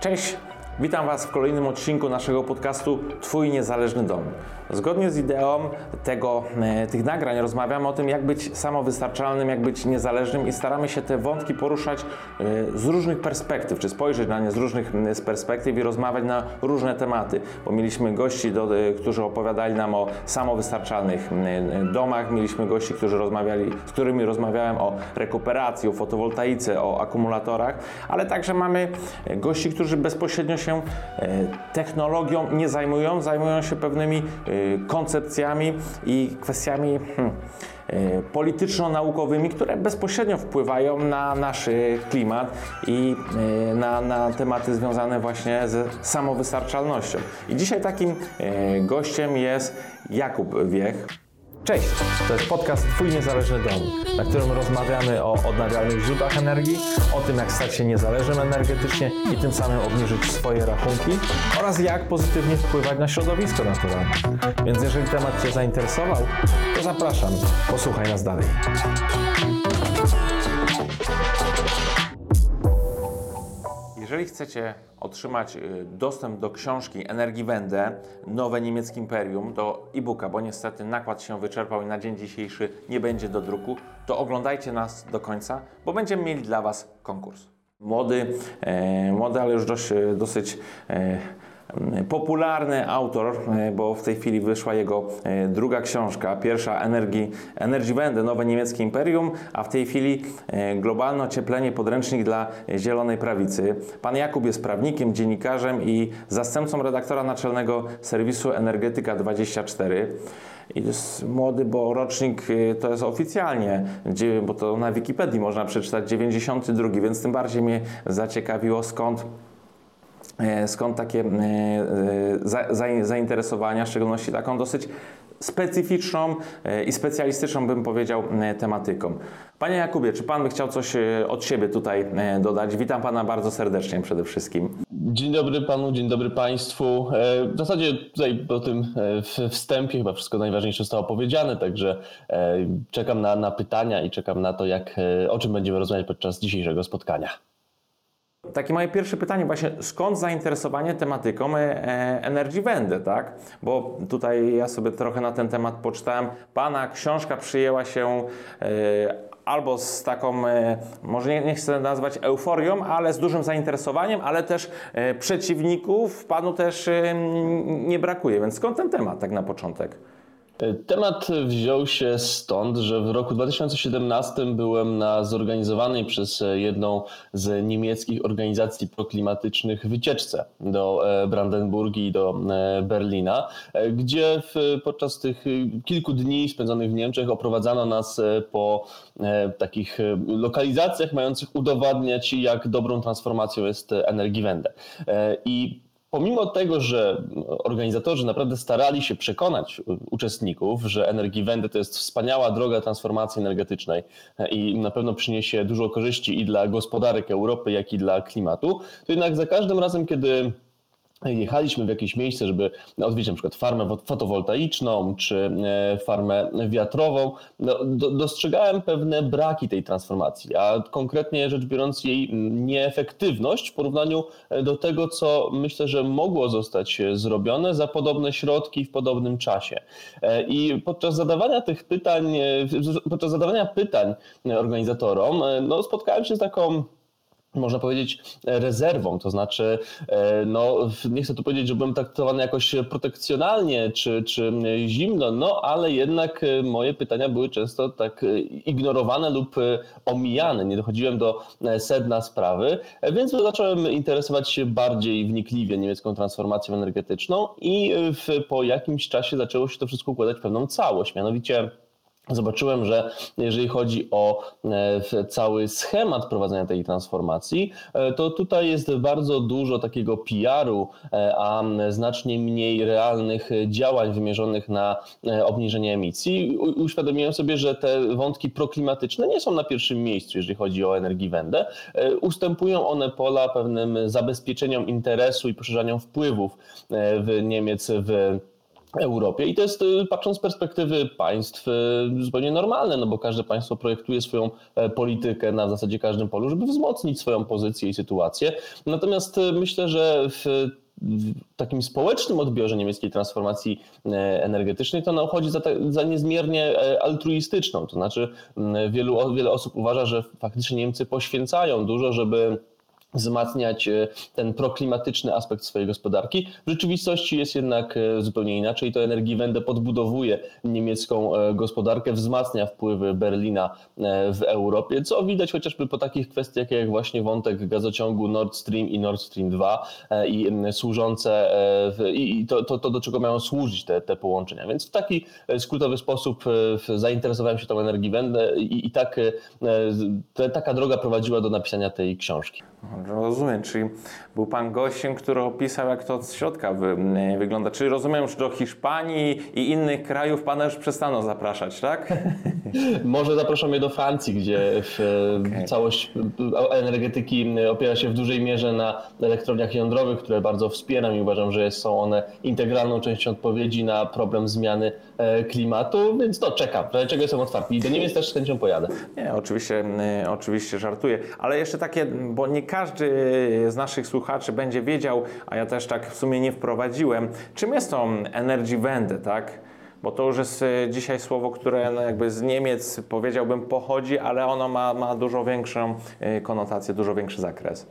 Cześć, witam Was w kolejnym odcinku naszego podcastu Twój niezależny dom. Zgodnie z ideą tego, e, tych nagrań rozmawiamy o tym, jak być samowystarczalnym, jak być niezależnym i staramy się te wątki poruszać e, z różnych perspektyw, czy spojrzeć na nie z różnych z perspektyw i rozmawiać na różne tematy. Bo mieliśmy gości, do, e, którzy opowiadali nam o samowystarczalnych domach, mieliśmy gości, którzy rozmawiali, z którymi rozmawiałem o rekuperacji, o fotowoltaice, o akumulatorach, ale także mamy gości, którzy bezpośrednio się technologią nie zajmują, zajmują się pewnymi koncepcjami i kwestiami hmm, e, polityczno-naukowymi, które bezpośrednio wpływają na nasz klimat i e, na, na tematy związane właśnie ze samowystarczalnością. I dzisiaj takim e, gościem jest Jakub Wiech. Cześć, to jest podcast Twój Niezależny Dom, na którym rozmawiamy o odnawialnych źródłach energii, o tym jak stać się niezależnym energetycznie i tym samym obniżyć swoje rachunki oraz jak pozytywnie wpływać na środowisko naturalne. Więc jeżeli temat Cię zainteresował, to zapraszam, posłuchaj nas dalej. Jeżeli chcecie otrzymać y, dostęp do książki Energiewende, Nowe Niemieckie Imperium, do e-booka, bo niestety nakład się wyczerpał i na dzień dzisiejszy nie będzie do druku, to oglądajcie nas do końca, bo będziemy mieli dla Was konkurs. Młody, e, młody ale już dość, dosyć e, popularny autor, e, bo w tej chwili wyszła jego e, druga książka, pierwsza Energii, Energiewende, Nowe Niemieckie Imperium, a w tej chwili e, Globalne ocieplenie podręcznik dla Zielonej Prawicy. Pan Jakub jest prawnikiem, dziennikarzem i zastępcą redaktora naczelnego serwisu Energetyka 24. I to jest młody, bo rocznik to jest oficjalnie, bo to na Wikipedii można przeczytać 92, więc tym bardziej mnie zaciekawiło skąd E, skąd takie e, e, zainteresowania, w szczególności taką dosyć specyficzną i specjalistyczną, bym powiedział, tematyką. Panie Jakubie, czy Pan by chciał coś od siebie tutaj dodać? Witam Pana bardzo serdecznie przede wszystkim. Dzień dobry Panu, dzień dobry Państwu. W zasadzie tutaj po tym wstępie chyba wszystko najważniejsze zostało powiedziane, także czekam na, na pytania i czekam na to, jak, o czym będziemy rozmawiać podczas dzisiejszego spotkania. Takie moje pierwsze pytanie właśnie, skąd zainteresowanie tematyką e, Energy Wende, tak? Bo tutaj ja sobie trochę na ten temat poczytałem. Pana książka przyjęła się e, albo z taką, e, może nie, nie, chcę nazwać euforią, ale z dużym zainteresowaniem, ale też przeciwników panu też nie brakuje. Więc skąd ten temat tak na początek? Temat wziął się stąd, że w roku 2017 byłem na zorganizowanej przez jedną z niemieckich organizacji proklimatycznych wycieczce do e, Brandenburgii i do e, Berlina, e, gdzie podczas tych kilku dni spędzonych w Niemczech oprowadzano nas po takich lokalizacjach mających udowadniać, jak dobrą transformacją jest Energiewende. I Pomimo tego, że organizatorzy naprawdę starali się przekonać uczestników, że Energiewende to jest wspaniała droga transformacji energetycznej i na pewno przyniesie dużo korzyści i dla gospodarek Europy, jak i dla klimatu, to jednak za każdym razem, kiedy jechaliśmy w jakieś miejsce, żeby odwiedzić na przykład farmę fotowoltaiczną czy e, farmę wiatrową, no, do, dostrzegałem pewne braki tej transformacji, a konkretnie rzecz biorąc jej nieefektywność w porównaniu e, do tego, co myślę, że mogło zostać zrobione za podobne środki w podobnym czasie. E, I podczas zadawania tych pytań, podczas zadawania pytań organizatorom, no, spotkałem się z taką można powiedzieć, rezerwą. To znaczy, e, no, nie chcę tu powiedzieć, że byłem traktowany jakoś protekcjonalnie czy, czy zimno, no ale jednak e, moje pytania były często tak e, ignorowane lub omijane. Nie dochodziłem do sedna sprawy, więc zacząłem interesować się bardziej wnikliwie niemiecką transformacją energetyczną i w, po jakimś czasie zaczęło się to wszystko układać w pewną całość. Mianowicie, Zobaczyłem, że jeżeli chodzi o e, cały schemat prowadzenia tej transformacji, e, to tutaj jest bardzo dużo takiego PR-u, e, a znacznie mniej realnych działań wymierzonych na obniżenie emisji. Uświadomiłem sobie, że te wątki proklimatyczne nie są na pierwszym miejscu, jeżeli chodzi o Energiewende. Ustępują one pola pewnym zabezpieczeniom interesu i poszerzaniom wpływów w Niemiec w Europie i to jest, patrząc z perspektywy państw, zupełnie normalne, no bo każde państwo projektuje swoją politykę na zasadzie każdym polu, żeby wzmocnić swoją pozycję i sytuację. Natomiast myślę, że w w takim społecznym odbiorze niemieckiej transformacji e, energetycznej, to ona uchodzi za, za niezmiernie e, altruistyczną. To znaczy, wielu, wiele osób uważa, że faktycznie Niemcy poświęcają dużo, żeby wzmacniać e, ten proklimatyczny aspekt swojej gospodarki. W rzeczywistości jest jednak e, zupełnie inaczej. To Energiewende podbudowuje niemiecką e, gospodarkę, wzmacnia wpływy Berlina w Europie, co widać chociażby po takich kwestiach jak właśnie wątek gazociągu Nord Stream i Nord Stream 2 i służące i to, to, to do czego mają służyć te, te połączenia. Więc w taki skrótowy sposób zainteresowałem się tą Energiewende i, i tak taka droga prowadziła do napisania tej książki. Rozumiem, czyli był Pan gościem, który opisał, jak to od środka wy, wygląda. Czyli rozumiem, że do Hiszpanii i innych krajów Pana już przestaną zapraszać, tak? Może zapraszam je do Francji, gdzie okay. całość energetyki opiera się w dużej mierze na elektrowniach jądrowych, które bardzo wspieram i uważam, że są one integralną częścią odpowiedzi na problem zmiany e, klimatu, więc to czekam. Czego jestem otwarty. I do Niemiec też z chęcią pojadę. Nie, oczywiście, oczywiście żartuję, ale jeszcze takie, bo nie każdy z naszych słuchaczy będzie wiedział, a ja też tak w sumie nie wprowadziłem, czym jest to Energy Wende, tak? Bo to już jest e, dzisiaj słowo, które no jakby z Niemiec powiedziałbym pochodzi, ale ono ma, ma dużo większą e, konotację, dużo większy zakres.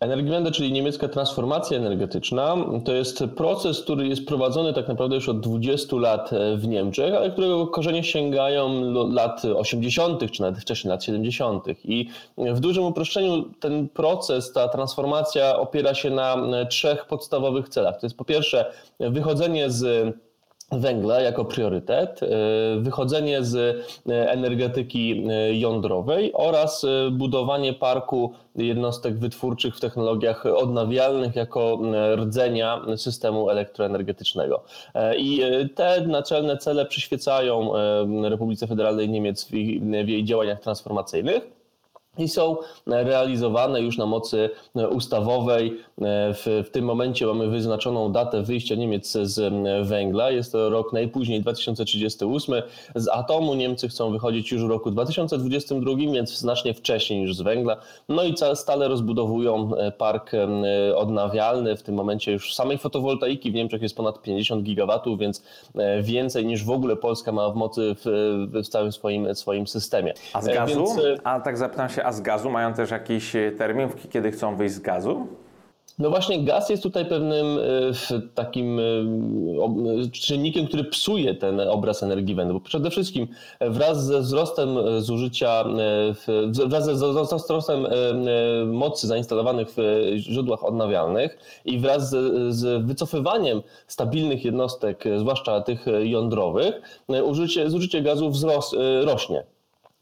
Energiewende, czyli niemiecka transformacja energetyczna, to jest proces, który jest prowadzony tak naprawdę już od 20 lat e, w Niemczech, ale którego korzenie sięgają lat 80., czy nawet wcześniej lat 70. I w dużym uproszczeniu ten proces, ta transformacja opiera się na e, trzech podstawowych celach. To jest po pierwsze wychodzenie z węgla jako priorytet, e, wychodzenie z e, energetyki e, jądrowej oraz budowanie parku jednostek wytwórczych w technologiach odnawialnych jako rdzenia systemu elektroenergetycznego. I te naczelne cele przyświecają Republice Federalnej Niemiec w jej działaniach transformacyjnych i są realizowane już na mocy ustawowej. W, w, tym momencie mamy wyznaczoną datę wyjścia Niemiec z węgla. Jest to rok najpóźniej 2038. Z atomu Niemcy chcą wychodzić już w roku 2022, więc znacznie wcześniej niż z węgla. No i stale rozbudowują park odnawialny. W tym momencie już samej fotowoltaiki w Niemczech jest ponad 50 gigawatów, więc więcej niż w ogóle Polska ma w mocy w, w całym swoim, swoim systemie. A z gazu? Więc... A tak zapytam się, a z gazu mają też jakiś e, termin, kiedy chcą wyjść z gazu? No właśnie gaz jest tutaj pewnym e, takim e, czynnikiem, który psuje ten obraz energii węgla, bo przede wszystkim wraz ze wzrostem zużycia, wraz ze wzrostem mocy zainstalowanych w źródłach odnawialnych i wraz z, wycofywaniem stabilnych jednostek, zwłaszcza tych jądrowych, użycie, zużycie gazu wzrost, rośnie.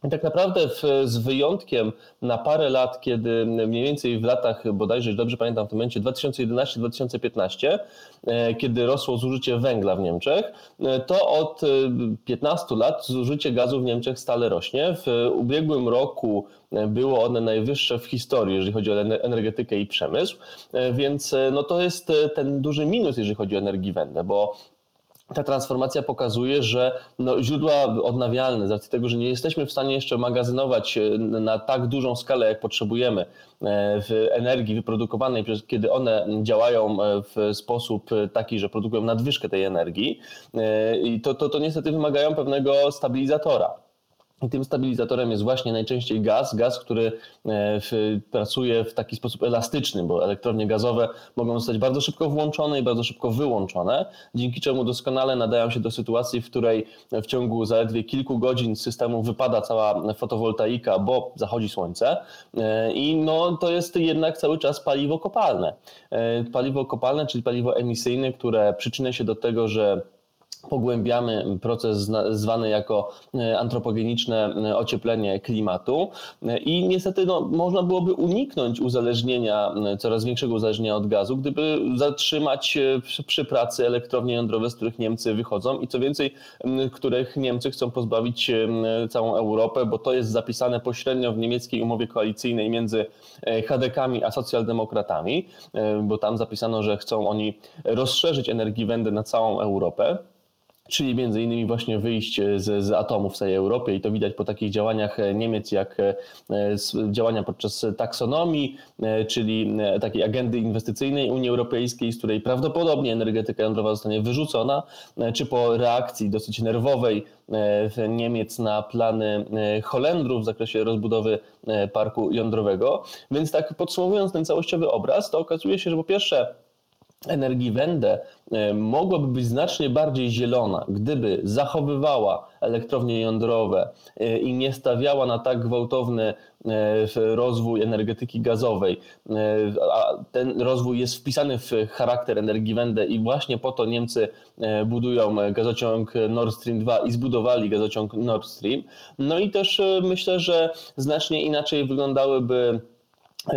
I tak naprawdę w, z wyjątkiem na parę lat, kiedy mniej więcej w latach, bodajże dobrze pamiętam w tym momencie, 2011-2015, e, kiedy rosło zużycie węgla w Niemczech, e, to od 15 e, lat zużycie gazu w Niemczech stale rośnie. W ubiegłym roku było one najwyższe w historii, jeżeli chodzi o energetykę i przemysł, więc no to jest ten duży minus, jeżeli chodzi o energiewende, bo ta transformacja pokazuje, że no, źródła odnawialne, z racji tego, że nie jesteśmy w stanie jeszcze magazynować e, na tak dużą skalę, jak potrzebujemy, e, w energii wyprodukowanej, kiedy one działają e, w sposób taki, że produkują nadwyżkę tej energii, to, to, to niestety wymagają pewnego stabilizatora. Tym stabilizatorem jest właśnie najczęściej gaz, gaz, który e, w, pracuje w taki sposób elastyczny, bo elektrownie gazowe mogą zostać bardzo szybko włączone i bardzo szybko wyłączone, dzięki czemu doskonale nadają się do sytuacji, w której w ciągu zaledwie kilku godzin z systemu wypada cała fotowoltaika, bo zachodzi słońce e, i no, to jest jednak cały czas paliwo kopalne. E, paliwo kopalne, czyli paliwo emisyjne, które przyczynia się do tego, że pogłębiamy proces zwany jako e, antropogeniczne e, ocieplenie klimatu. E, i niestety no, można byłoby uniknąć uzależnienia, coraz większego uzależnienia od gazu, gdyby zatrzymać przy pracy elektrownie jądrowe, z których Niemcy wychodzą i co więcej, których Niemcy chcą pozbawić całą Europę, bo to jest zapisane pośrednio w niemieckiej umowie koalicyjnej między HDK-ami a socjaldemokratami, bo tam zapisano, że chcą oni rozszerzyć energiewende na całą Europę czyli między innymi właśnie wyjść z, z atomu w całej Europie i to widać po takich działaniach Niemiec jak e, działania podczas taksonomii, e, czyli e, takiej agendy inwestycyjnej Unii Europejskiej, z której prawdopodobnie energetyka jądrowa zostanie wyrzucona, czy po reakcji dosyć nerwowej Niemiec na plany Holendrów w zakresie rozbudowy parku jądrowego. Więc tak podsumowując ten całościowy obraz, to okazuje się, że po pierwsze Energiewende e, mogłaby być znacznie bardziej zielona, gdyby zachowywała elektrownie jądrowe e, i nie stawiała na tak gwałtowny e, rozwój energetyki gazowej. A ten rozwój jest wpisany w charakter Energiewende i właśnie po to Niemcy budują gazociąg Nord Stream 2 i zbudowali gazociąg Nord Stream. No i też myślę, że znacznie inaczej wyglądałyby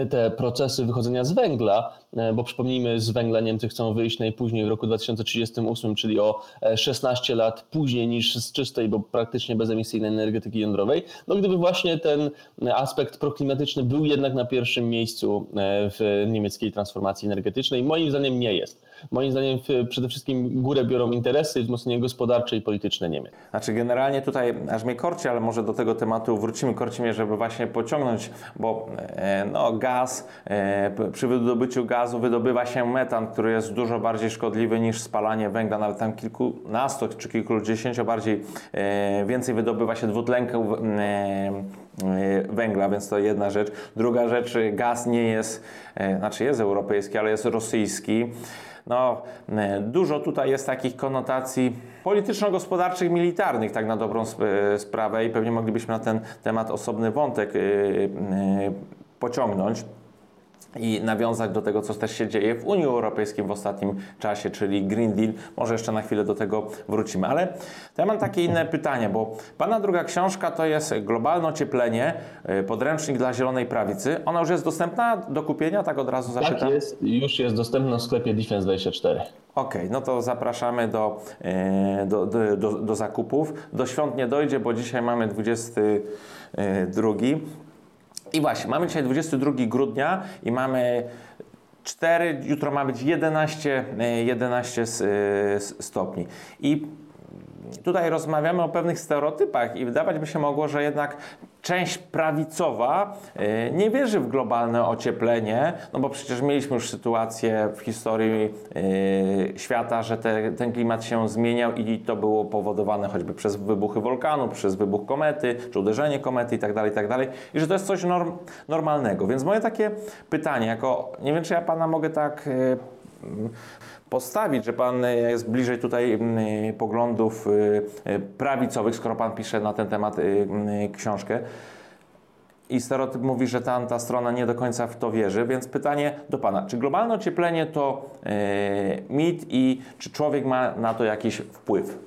te procesy wychodzenia z węgla, e, bo przypomnijmy, z węgla Niemcy chcą wyjść najpóźniej w roku 2038, czyli o 16 e, lat później niż z czystej, bo praktycznie bezemisyjnej energetyki jądrowej. No gdyby właśnie ten aspekt proklimatyczny był jednak na pierwszym miejscu e, w niemieckiej transformacji energetycznej, moim zdaniem nie jest. Moim zdaniem przede wszystkim górę biorą interesy, wzmocnienie gospodarcze i polityczne Niemiec. Znaczy generalnie tutaj aż mnie korci, ale może do tego tematu wrócimy. Korci mnie, żeby właśnie pociągnąć, bo no, gaz, e, przy wydobyciu gazu wydobywa się metan, który jest dużo bardziej szkodliwy niż spalanie węgla, nawet tam kilkunastu czy kilkudziesięciu bardziej e, więcej wydobywa się dwutlenku e, węgla, więc to jedna rzecz. Druga rzecz, gaz nie jest, znaczy jest europejski, ale jest rosyjski. No, dużo tutaj jest takich konotacji polityczno-gospodarczych, militarnych, tak na dobrą sprawę i pewnie moglibyśmy na ten temat osobny wątek pociągnąć i nawiązać do tego, co też się dzieje w Unii Europejskiej w ostatnim czasie, czyli Green Deal. Może jeszcze na chwilę do tego wrócimy. Ale to ja mam takie inne pytanie, bo Pana druga książka to jest Globalne ocieplenie, y, podręcznik dla zielonej prawicy. Ona już jest dostępna do kupienia, tak od razu zapytam? Tak jest, już jest dostępna w sklepie Defense24. Okej, okay, no to zapraszamy do, y, do, do, do, do zakupów. Do świąt nie dojdzie, bo dzisiaj mamy 22. I właśnie, mamy dzisiaj 22 grudnia i mamy 4, jutro ma być 11, 11 e, stopni. I tutaj rozmawiamy o pewnych stereotypach i wydawać by się mogło, że jednak część prawicowa y, nie wierzy w globalne ocieplenie, no bo przecież mieliśmy już sytuację w historii y, świata, że te, ten klimat się zmieniał i to było powodowane choćby przez wybuchy wulkanu, przez wybuch komety, czy uderzenie komety itd., tak itd. Tak I że to jest coś norm, normalnego. Więc moje takie pytanie, jako nie wiem, czy ja Pana mogę tak y, postawić, że Pan jest bliżej tutaj mm, poglądów y, y, prawicowych, skoro Pan pisze na ten temat y, książkę. I stereotyp mówi, że ta, ta strona nie do końca w to wierzy, więc pytanie do Pana, czy globalne ocieplenie to mit i czy człowiek ma na to jakiś wpływ?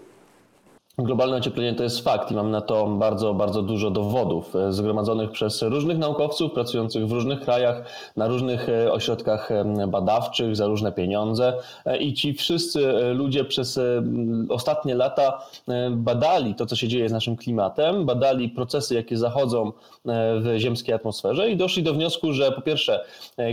Globalne ocieplenie to jest fakt i mam na to bardzo, bardzo dużo dowodów e, zgromadzonych przez różnych naukowców pracujących w różnych krajach, na różnych e, ośrodkach badawczych za różne pieniądze. E, I ci wszyscy ludzie przez ostatnie lata badali to, co się dzieje z naszym klimatem, badali procesy, jakie zachodzą w ziemskiej atmosferze i doszli do wniosku, że po pierwsze,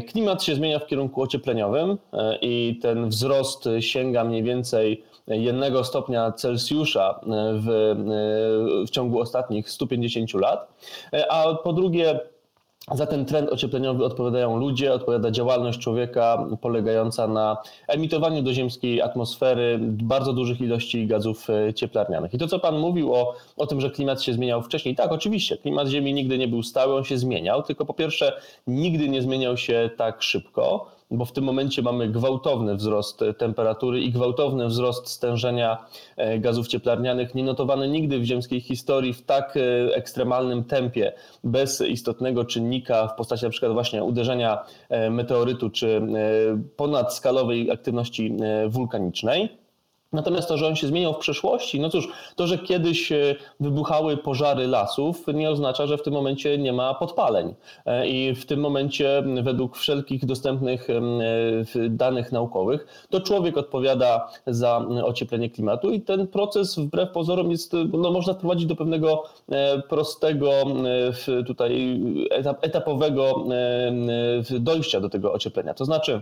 klimat się zmienia w kierunku ociepleniowym i ten wzrost sięga mniej więcej jednego stopnia Celsjusza e, w, e, w ciągu ostatnich 150 lat, e, a po drugie za ten trend ociepleniowy odpowiadają ludzie, odpowiada działalność człowieka polegająca na emitowaniu do ziemskiej atmosfery bardzo dużych ilości gazów cieplarnianych. I to, co Pan mówił o, o tym, że klimat się zmieniał wcześniej, tak, oczywiście, klimat Ziemi nigdy nie był stały, on się zmieniał, tylko po pierwsze, nigdy nie zmieniał się tak szybko bo w tym momencie mamy gwałtowny wzrost temperatury i gwałtowny wzrost stężenia e, gazów cieplarnianych, nienotowany nigdy w ziemskiej historii w tak e, ekstremalnym tempie, bez istotnego czynnika w postaci przykład właśnie uderzenia e, meteorytu czy ponadskalowej aktywności wulkanicznej. Natomiast to, że on się zmieniał w przeszłości, no cóż, to, że kiedyś e, wybuchały pożary lasów, nie oznacza, że w tym momencie nie ma podpaleń. E, I w tym momencie, według wszelkich dostępnych e, danych naukowych, to człowiek odpowiada za ocieplenie klimatu i ten proces wbrew pozorom jest, no, można wprowadzić do pewnego prostego, tutaj etapowego dojścia do tego ocieplenia. To znaczy,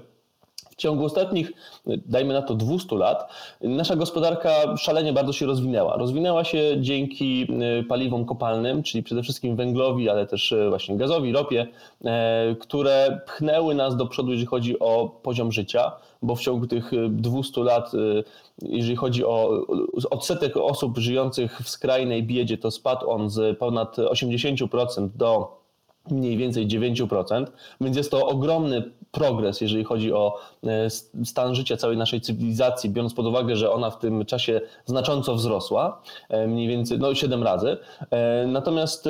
ciągu ostatnich, dajmy na to 200 lat, nasza gospodarka szalenie bardzo się rozwinęła. Rozwinęła się dzięki y, paliwom kopalnym, czyli przede wszystkim węglowi, ale też y, właśnie gazowi, ropie, e, które pchnęły nas do przodu, jeżeli chodzi o poziom życia, bo w ciągu tych 200 y, lat, jeżeli chodzi o odsetek osób żyjących w skrajnej biedzie, to spadł on z ponad 80% do mniej więcej 9%, więc jest to ogromny progres, jeżeli chodzi o e, stan życia całej naszej cywilizacji, biorąc pod uwagę, że ona w tym czasie znacząco wzrosła, e, mniej więcej no 7 razy. E, natomiast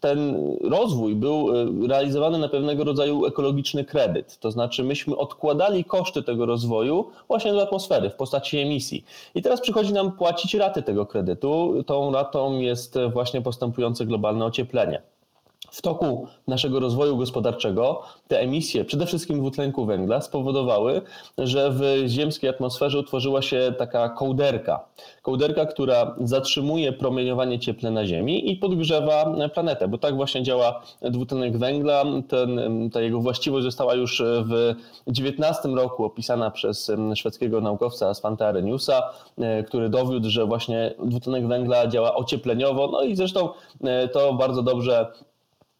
ten rozwój był realizowany na pewnego rodzaju ekologiczny kredyt, to znaczy myśmy odkładali koszty tego rozwoju właśnie do atmosfery w postaci emisji. I teraz przychodzi nam płacić raty tego kredytu. Tą ratą jest właśnie postępujące globalne ocieplenie w toku naszego rozwoju gospodarczego te emisje, przede wszystkim dwutlenku węgla, spowodowały, że w ziemskiej atmosferze utworzyła się taka kołderka. Kołderka, która zatrzymuje promieniowanie cieplne na Ziemi i podgrzewa planetę, bo tak właśnie działa dwutlenek węgla. Ten, ta jego właściwość została już w XIX roku opisana przez szwedzkiego naukowca Svante Arrheniusa, który dowiódł, że właśnie dwutlenek węgla działa ociepleniowo. No i zresztą e, to bardzo dobrze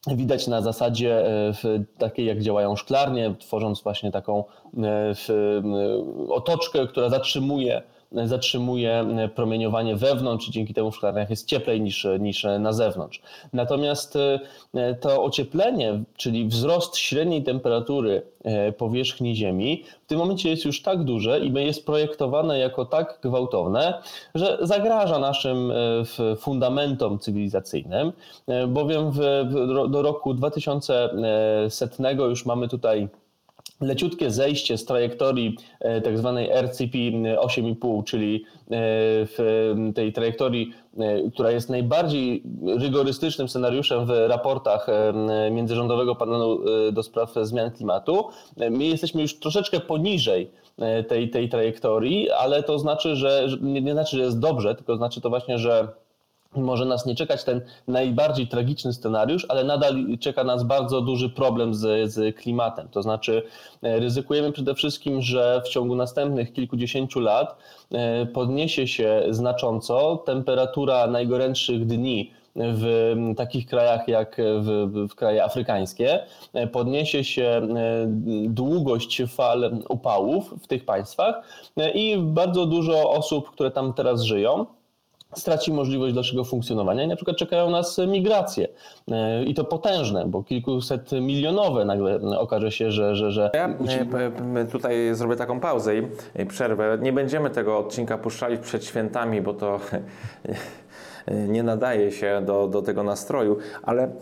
widać na zasadzie e, takiej, jak działają szklarnie, tworząc właśnie taką e, otoczkę, która zatrzymuje zatrzymuje promieniowanie wewnątrz i dzięki temu w szklarniach jest cieplej niż, niż na zewnątrz. Natomiast e, to ocieplenie, czyli wzrost średniej temperatury e, powierzchni Ziemi w tym momencie jest już tak duże i jest projektowane jako tak gwałtowne, że zagraża naszym fundamentom cywilizacyjnym, bowiem w, do roku 2100 już mamy tutaj leciutkie zejście z trajektorii e, tak zwanej RCP 8,5, czyli e, w tej trajektorii, e, która jest najbardziej rygorystycznym scenariuszem w raportach Międzyrządowego Panelu do Spraw Zmian Klimatu. My jesteśmy już troszeczkę poniżej tej, tej trajektorii, ale to znaczy, że nie, nie znaczy, że jest dobrze, tylko znaczy to właśnie, że może nas nie czekać ten najbardziej tragiczny scenariusz, ale nadal czeka nas bardzo duży problem z, z, klimatem. To znaczy, e, ryzykujemy przede wszystkim, że w ciągu następnych kilkudziesięciu lat e, podniesie się znacząco temperatura najgorętszych dni w takich krajach jak w, w kraje afrykańskie, e, podniesie się długość fal upałów w tych państwach i bardzo dużo osób, które tam teraz żyją, straci możliwość dalszego funkcjonowania i na przykład czekają nas migracje e, i to potężne, bo kilkuset milionowe nagle okaże się, że... że, że... Ja e, tutaj zrobię taką pauzę i przerwę. Nie będziemy tego odcinka puszczali przed świętami, bo to nie nadaje się do, do tego nastroju, ale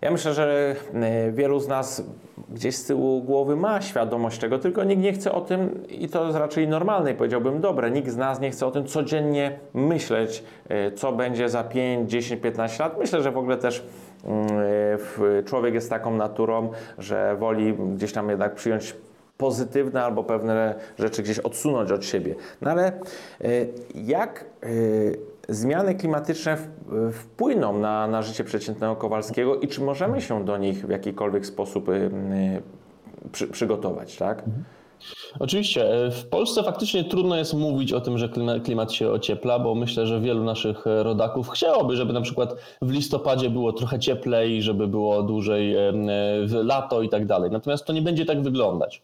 ja myślę, że e, wielu z nas gdzieś z tyłu głowy ma świadomość tego, tylko nikt nie chce o tym i to jest raczej normalne i powiedziałbym dobre. Nikt z nas nie chce o tym codziennie myśleć, e, co będzie za 5, 10, 15 lat. Myślę, że w ogóle też mm, e, człowiek jest taką naturą, że woli gdzieś tam jednak przyjąć pozytywne albo pewne rzeczy gdzieś odsunąć od siebie. No ale jak zmiany klimatyczne wpłyną na, na życie przeciętnego Kowalskiego i czy możemy się do nich w jakikolwiek sposób y, y, przy, przygotować, tak? Mhm. Oczywiście. E, w Polsce faktycznie trudno jest mówić o tym, że klimat się ociepla, bo myślę, że wielu naszych e, rodaków chciałoby, żeby na przykład w listopadzie było trochę cieplej, żeby było dłużej e, lato i tak dalej. Natomiast to nie będzie tak wyglądać.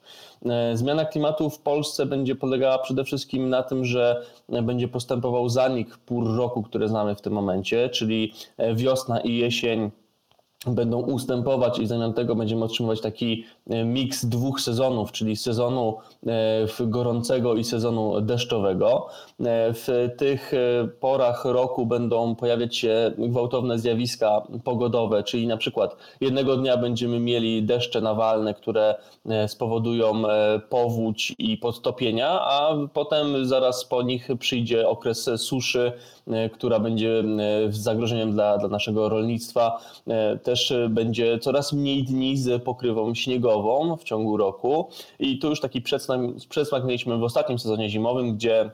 Zmiana klimatu w Polsce będzie polegała przede wszystkim na tym, że będzie postępował zanik pór roku, które znamy w tym momencie, czyli wiosna i jesień będą ustępować i zamiast tego będziemy otrzymywać taki e, miks dwóch sezonów, czyli sezonu e, gorącego i sezonu deszczowego. E, w tych porach roku będą pojawiać się gwałtowne zjawiska pogodowe, czyli na przykład jednego dnia będziemy mieli deszcze nawalne, które spowodują powódź i podtopienia, a potem zaraz po nich przyjdzie okres suszy, która będzie zagrożeniem dla, dla naszego rolnictwa. Te też będzie coraz mniej dni z pokrywą śniegową w ciągu roku. I tu już taki przedsmak, mieliśmy w ostatnim sezonie zimowym, gdzie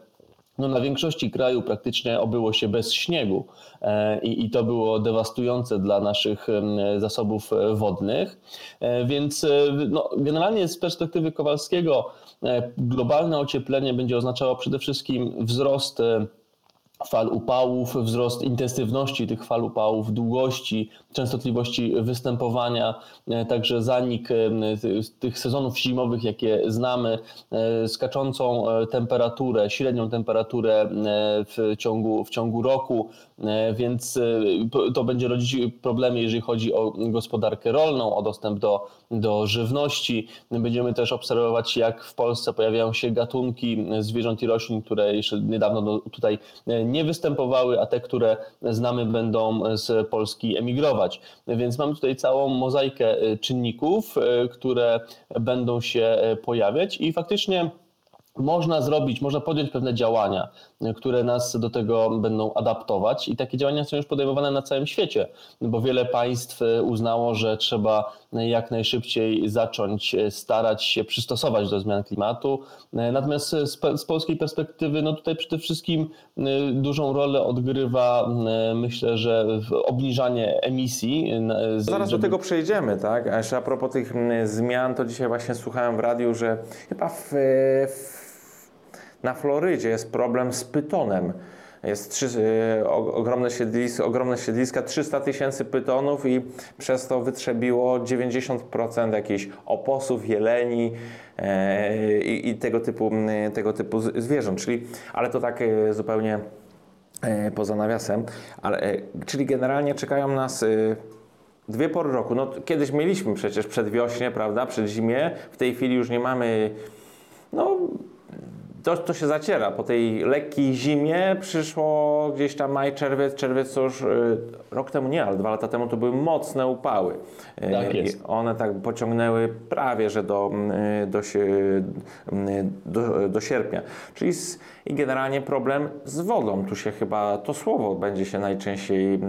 no na większości kraju praktycznie obyło się bez śniegu e, i, i to było dewastujące dla naszych zasobów e, wodnych. E, więc no, generalnie z perspektywy Kowalskiego globalne ocieplenie będzie oznaczało przede wszystkim wzrost fal upałów, wzrost intensywności tych fal upałów, długości, częstotliwości występowania, e, także zanik e, tych sezonów zimowych, jakie znamy, e, skaczącą temperaturę, średnią temperaturę w ciągu, w ciągu roku, więc to będzie rodzić problemy, jeżeli chodzi o gospodarkę rolną, o dostęp do, do żywności. Będziemy też obserwować, jak w Polsce pojawiają się gatunki zwierząt i roślin, które jeszcze niedawno tutaj nie występowały, a te, które znamy, będą z Polski emigrować. Więc mamy tutaj całą mozaikę y, czynników, y, które będą się y, pojawiać i faktycznie można zrobić, można podjąć pewne działania, które nas do tego będą adaptować i takie działania są już podejmowane na całym świecie, bo wiele państw uznało, że trzeba jak najszybciej zacząć starać się przystosować do zmian klimatu. Natomiast z, polskiej perspektywy, no tutaj przede wszystkim dużą rolę odgrywa, myślę, że obniżanie emisji. Zaraz żeby... do tego przejdziemy, tak? A propos tych zmian, to dzisiaj właśnie słuchałem w radiu, że chyba w, w na Florydzie jest problem z pytonem. Jest trzy, y, ogromne, siedliska, ogromne siedliska, 300 tysięcy pytonów i przez to wytrzebiło 90% jakichś oposów, jeleni e, i, tego, typu, tego typu zwierząt. Czyli, ale to tak e, zupełnie e, poza nawiasem. Ale, czyli generalnie czekają nas dwie pory roku. No, kiedyś mieliśmy przecież przedwiośnie, prawda, przed zimie. W tej chwili już nie mamy no, to, to się zaciera. Po tej lekkiej zimie przyszło gdzieś tam maj, czerwiec, czerwiec to już y, rok temu nie, ale dwa lata temu to były mocne upały. Y, tak jest. one tak pociągnęły prawie, że do, y, do, do, do sierpnia. Czyli z, i generalnie problem z wodą. Tu się chyba to słowo będzie się najczęściej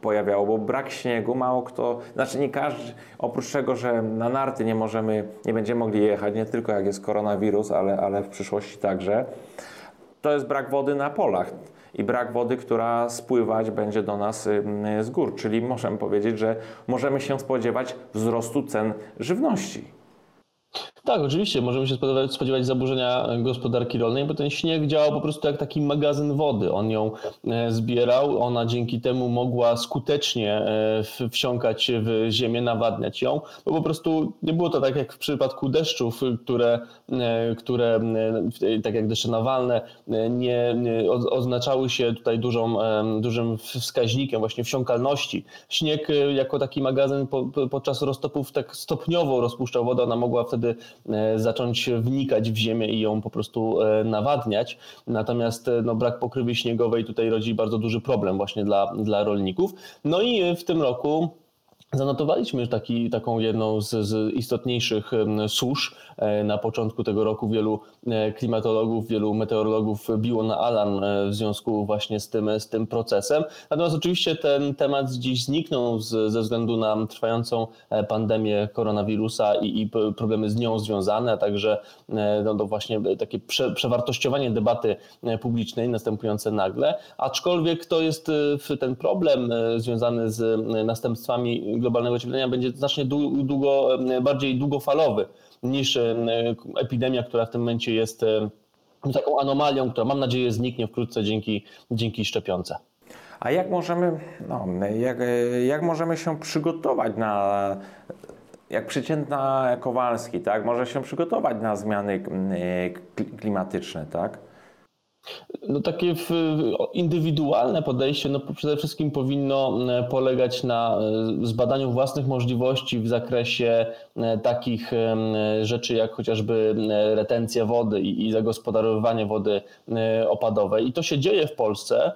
pojawiało, bo brak śniegu mało kto, znaczy nie każdy, oprócz tego, że na narty nie możemy, nie będziemy mogli jechać, nie tylko jak jest koronawirus, ale, ale w przyszłości także, to jest brak wody na polach i brak wody, która spływać będzie do nas z gór. Czyli możemy powiedzieć, że możemy się spodziewać wzrostu cen żywności. Tak, oczywiście, możemy się spodziewać, spodziewać zaburzenia gospodarki rolnej, bo ten śnieg działał po prostu jak taki magazyn wody. On ją e, zbierał, ona dzięki temu mogła skutecznie e, wsiąkać w ziemię, nawadniać ją, bo po prostu nie było to tak jak w przypadku deszczów, które, e, które tak jak deszcze nawalne, nie, nie oznaczały się tutaj dużą, dużym wskaźnikiem właśnie wsiąkalności. Śnieg jako taki magazyn po, podczas roztopów tak stopniowo rozpuszczał wodę, ona mogła wtedy E, zacząć wnikać w ziemię i ją po prostu e, nawadniać. Natomiast e, no, brak pokrywy śniegowej tutaj rodzi bardzo duży problem właśnie dla, dla rolników. No i w tym roku Zanotowaliśmy taki, taką jedną z, z, istotniejszych susz. Na początku tego roku wielu klimatologów, wielu meteorologów biło na alarm w związku właśnie z tym, z tym procesem. Natomiast oczywiście ten temat dziś zniknął z, ze względu na trwającą pandemię koronawirusa i, i problemy z nią związane, a także no, to właśnie takie prze, przewartościowanie debaty publicznej następujące nagle. Aczkolwiek to jest ten problem związany z następstwami globalnego ocieplenia będzie znacznie długo, bardziej długofalowy niż epidemia, która w tym momencie jest taką anomalią, która mam nadzieję zniknie wkrótce dzięki, dzięki szczepionce. A jak możemy, no, jak, jak możemy się przygotować na, jak przeciętna Kowalski, tak, może się przygotować na zmiany klimatyczne, tak? No takie indywidualne podejście no przede wszystkim powinno e, polegać na e, zbadaniu własnych możliwości w zakresie e, takich rzeczy jak chociażby retencja wody i zagospodarowywanie wody opadowej. I to się dzieje w Polsce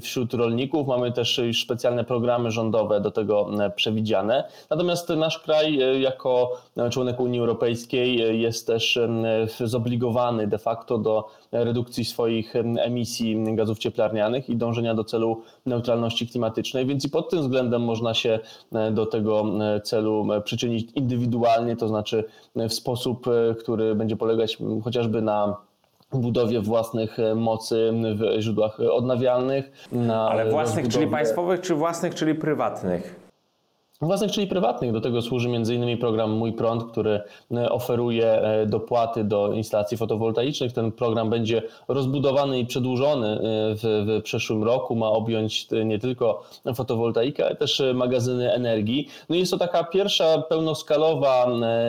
wśród rolników. Mamy też już specjalne programy rządowe do tego przewidziane. Natomiast nasz kraj jako członek Unii Europejskiej jest też zobligowany de facto do redukcji swoich emisji gazów cieplarnianych i dążenia do celu neutralności klimatycznej, więc i pod tym względem można się e, do tego e, celu e, przyczynić indywidualnie, to znaczy w sposób, który będzie polegać chociażby na budowie własnych mocy w źródłach odnawialnych. Ale własnych, rozbudowie... czyli państwowych, czy własnych, czyli prywatnych? Własnych, czyli prywatnych. Do tego służy m.in. program Mój Prąd, który e, oferuje e, dopłaty do instalacji fotowoltaicznych. Ten program będzie rozbudowany i przedłużony e, w, w przyszłym roku. Ma objąć nie tylko fotowoltaikę, ale też magazyny energii. No jest to taka pierwsza pełnoskalowa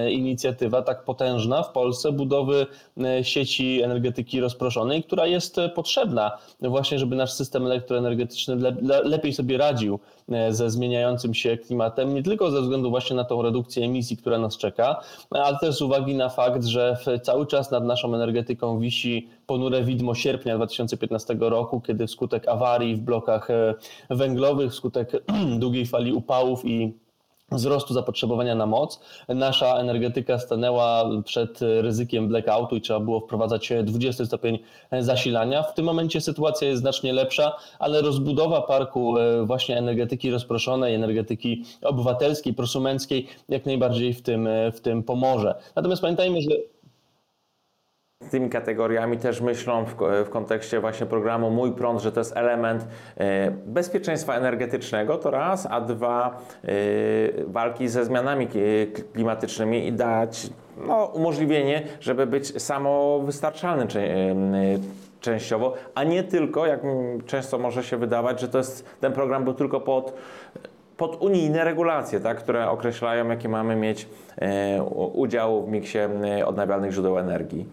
inicjatywa, tak potężna w Polsce, budowy sieci energetyki rozproszonej, która jest potrzebna właśnie, żeby nasz system elektroenergetyczny lepiej sobie radził ze zmieniającym się klimatem nie tylko ze względu właśnie na tą redukcję emisji, która nas czeka, ale też z uwagi na fakt, że cały czas nad naszą energetyką wisi ponure widmo sierpnia 2015 roku, kiedy wskutek awarii w blokach e, węglowych, wskutek długiej fali upałów i wzrostu zapotrzebowania na moc. Nasza energetyka stanęła przed ryzykiem blackoutu i trzeba było wprowadzać 20 stopień zasilania. W tym momencie sytuacja jest znacznie lepsza, ale rozbudowa parku e, właśnie energetyki rozproszonej, energetyki obywatelskiej, prosumenckiej jak najbardziej w tym, e, w tym pomoże. Natomiast pamiętajmy, że tymi kategoriami też myślą w, w, kontekście właśnie programu Mój Prąd, że to jest element e, bezpieczeństwa energetycznego, to raz, a dwa e, walki ze zmianami klimatycznymi i dać no, umożliwienie, żeby być samowystarczalny e, częściowo, a nie tylko, jak często może się wydawać, że to jest, ten program był tylko pod pod unijne regulacje, tak, które określają, jaki mamy mieć udział w miksie odnawialnych źródeł energii.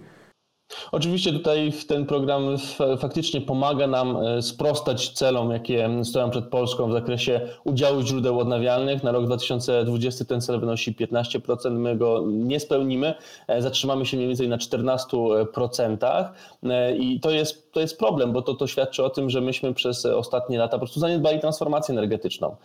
Oczywiście tutaj ten program faktycznie pomaga nam e, sprostać celom, jakie stoją przed Polską w zakresie udziału źródeł odnawialnych. Na rok 2020 ten cel wynosi 15%, my go nie spełnimy, e, zatrzymamy się mniej więcej na 14% e, i to jest, to jest problem, bo to, to świadczy o tym, że myśmy przez ostatnie lata po prostu zaniedbali transformację energetyczną.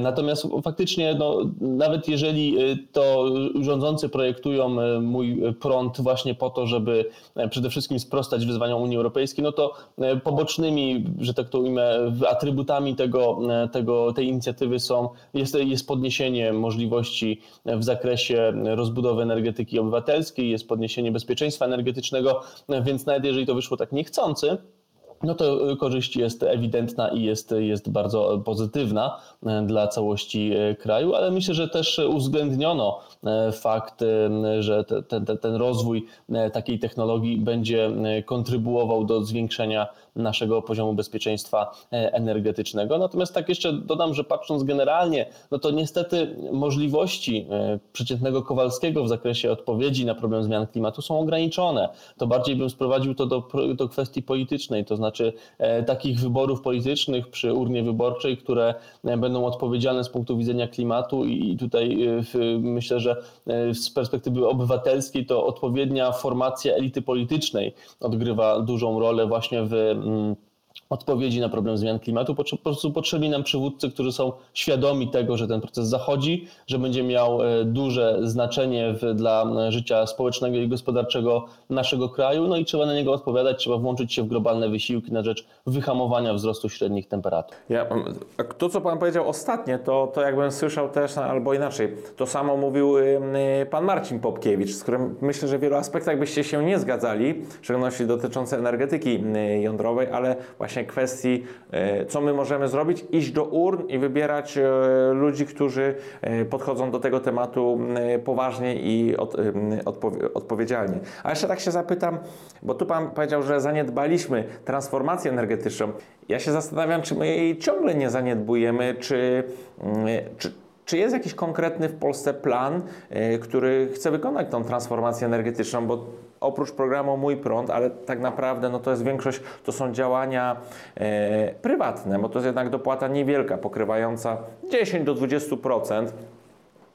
Natomiast faktycznie, no, nawet jeżeli to rządzący projektują mój prąd właśnie po to, żeby przede wszystkim sprostać wyzwaniom Unii Europejskiej, no to e, pobocznymi, że tak to ujmę, atrybutami tego, e, tego, tej inicjatywy są, jest, jest podniesienie możliwości w zakresie rozbudowy energetyki obywatelskiej, jest podniesienie bezpieczeństwa energetycznego, więc nawet jeżeli to wyszło tak niechcący, no to y, korzyść jest ewidentna i jest, jest bardzo pozytywna y, dla całości y, kraju, ale myślę, że też uwzględniono fakt, że ten, ten, ten rozwój takiej technologii będzie kontrybuował do zwiększenia naszego poziomu bezpieczeństwa energetycznego. Natomiast tak jeszcze dodam, że patrząc generalnie, no to niestety możliwości przeciętnego Kowalskiego w zakresie odpowiedzi na problem zmian klimatu są ograniczone. To bardziej bym sprowadził to do, do kwestii politycznej, to znaczy e, takich wyborów politycznych przy urnie wyborczej, które e, będą odpowiedzialne z punktu widzenia klimatu i tutaj e, myślę, że z perspektywy obywatelskiej to odpowiednia formacja elity politycznej odgrywa dużą rolę właśnie w um odpowiedzi na problem zmian klimatu. Po prostu potrzebni nam przywódcy, którzy są świadomi tego, że ten proces zachodzi, że będzie miał e, duże znaczenie dla e, życia społecznego i gospodarczego naszego kraju, no i trzeba na niego odpowiadać, trzeba włączyć się w globalne wysiłki na rzecz wyhamowania wzrostu średnich temperatur. Ja, to, co Pan powiedział ostatnie, to, to jakbym słyszał też, albo inaczej, to samo mówił y, Pan Marcin Popkiewicz, z którym myślę, że w wielu aspektach byście się nie zgadzali, w szczególności dotyczące energetyki jądrowej, ale właśnie właśnie kwestii, e, co my możemy zrobić, iść do urn i wybierać e, ludzi, którzy e, podchodzą do tego tematu poważnie i od, odpowiedzialnie. A jeszcze tak się zapytam, bo tu Pan powiedział, że zaniedbaliśmy transformację energetyczną. Ja się zastanawiam, czy my jej ciągle nie zaniedbujemy, czy, czy Czy jest jakiś konkretny w Polsce plan, który chce wykonać tą transformację energetyczną? Bo oprócz programu Mój Prąd, ale tak naprawdę no to jest większość, to są działania e, prywatne, bo to jest jednak dopłata niewielka, pokrywająca 10 do 20%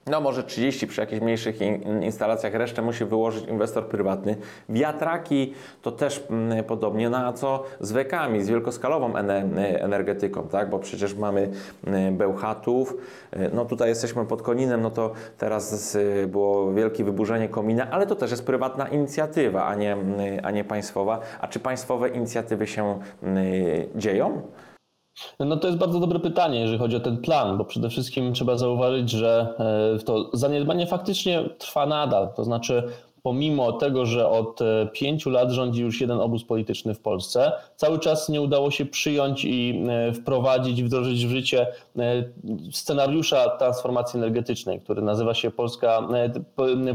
no może 30 przy jakichś mniejszych instalacjach, resztę musi wyłożyć inwestor prywatny. Wiatraki to też mm, podobnie, no a co z wekami, z wielkoskalową energetyką, tak? bo przecież mamy mm, Bełchatów, y, no tutaj jesteśmy pod Koninem, no to teraz było wielkie wyburzenie komina, ale to też jest prywatna inicjatywa, a nie, mm, a nie państwowa. A czy państwowe inicjatywy się dzieją? No to jest bardzo dobre pytanie, jeżeli chodzi o ten plan, bo przede wszystkim trzeba zauważyć, że e, to zaniedbanie faktycznie trwa nadal. To znaczy pomimo tego, że od e, pięciu lat rządzi już jeden obóz polityczny w Polsce, cały czas nie udało się przyjąć i e, wprowadzić, wdrożyć w życie e, scenariusza transformacji energetycznej, który nazywa się Polska,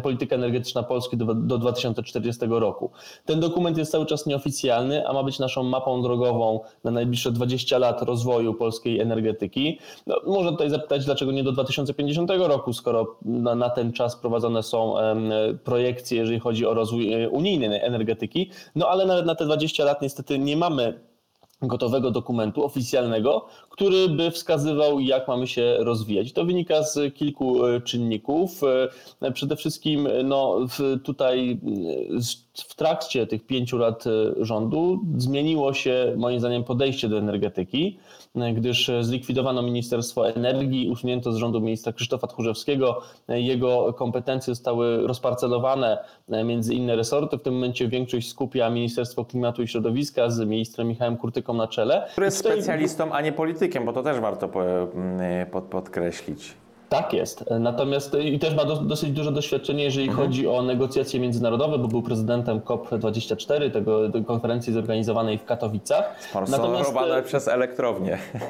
Polityka Energetyczna Polski do, do 2040 roku. Ten dokument jest cały czas nieoficjalny, a ma być naszą mapą drogową na najbliższe 20 lat rozwoju polskiej energetyki. No, można tutaj zapytać, dlaczego nie do 2050 roku, skoro na, na ten czas prowadzone są projekcje jeżeli chodzi o rozwój e, unijnej energetyki. No ale nawet na te 20 lat niestety nie mamy gotowego dokumentu oficjalnego, który by wskazywał, jak mamy się rozwijać. To wynika z kilku e, czynników. E, przede wszystkim no, tutaj w trakcie tych pięciu lat rządu zmieniło się moim zdaniem podejście do energetyki gdyż zlikwidowano Ministerstwo Energii, usunięto z rządu ministra Krzysztofa Tchórzewskiego. Jego kompetencje zostały rozparcelowane między inne resorty. W tym momencie większość skupia Ministerstwo Klimatu i Środowiska z ministrem Michałem Kurtyką na czele. Który jest specjalistą, a nie politykiem, bo to też warto podkreślić. Tak jest. Natomiast i też ma do, dosyć duże doświadczenie, jeżeli mhm. chodzi o negocjacje międzynarodowe, bo był prezydentem COP24, tego, tej konferencji zorganizowanej w Katowicach. Sponsorowane przez elektrownię.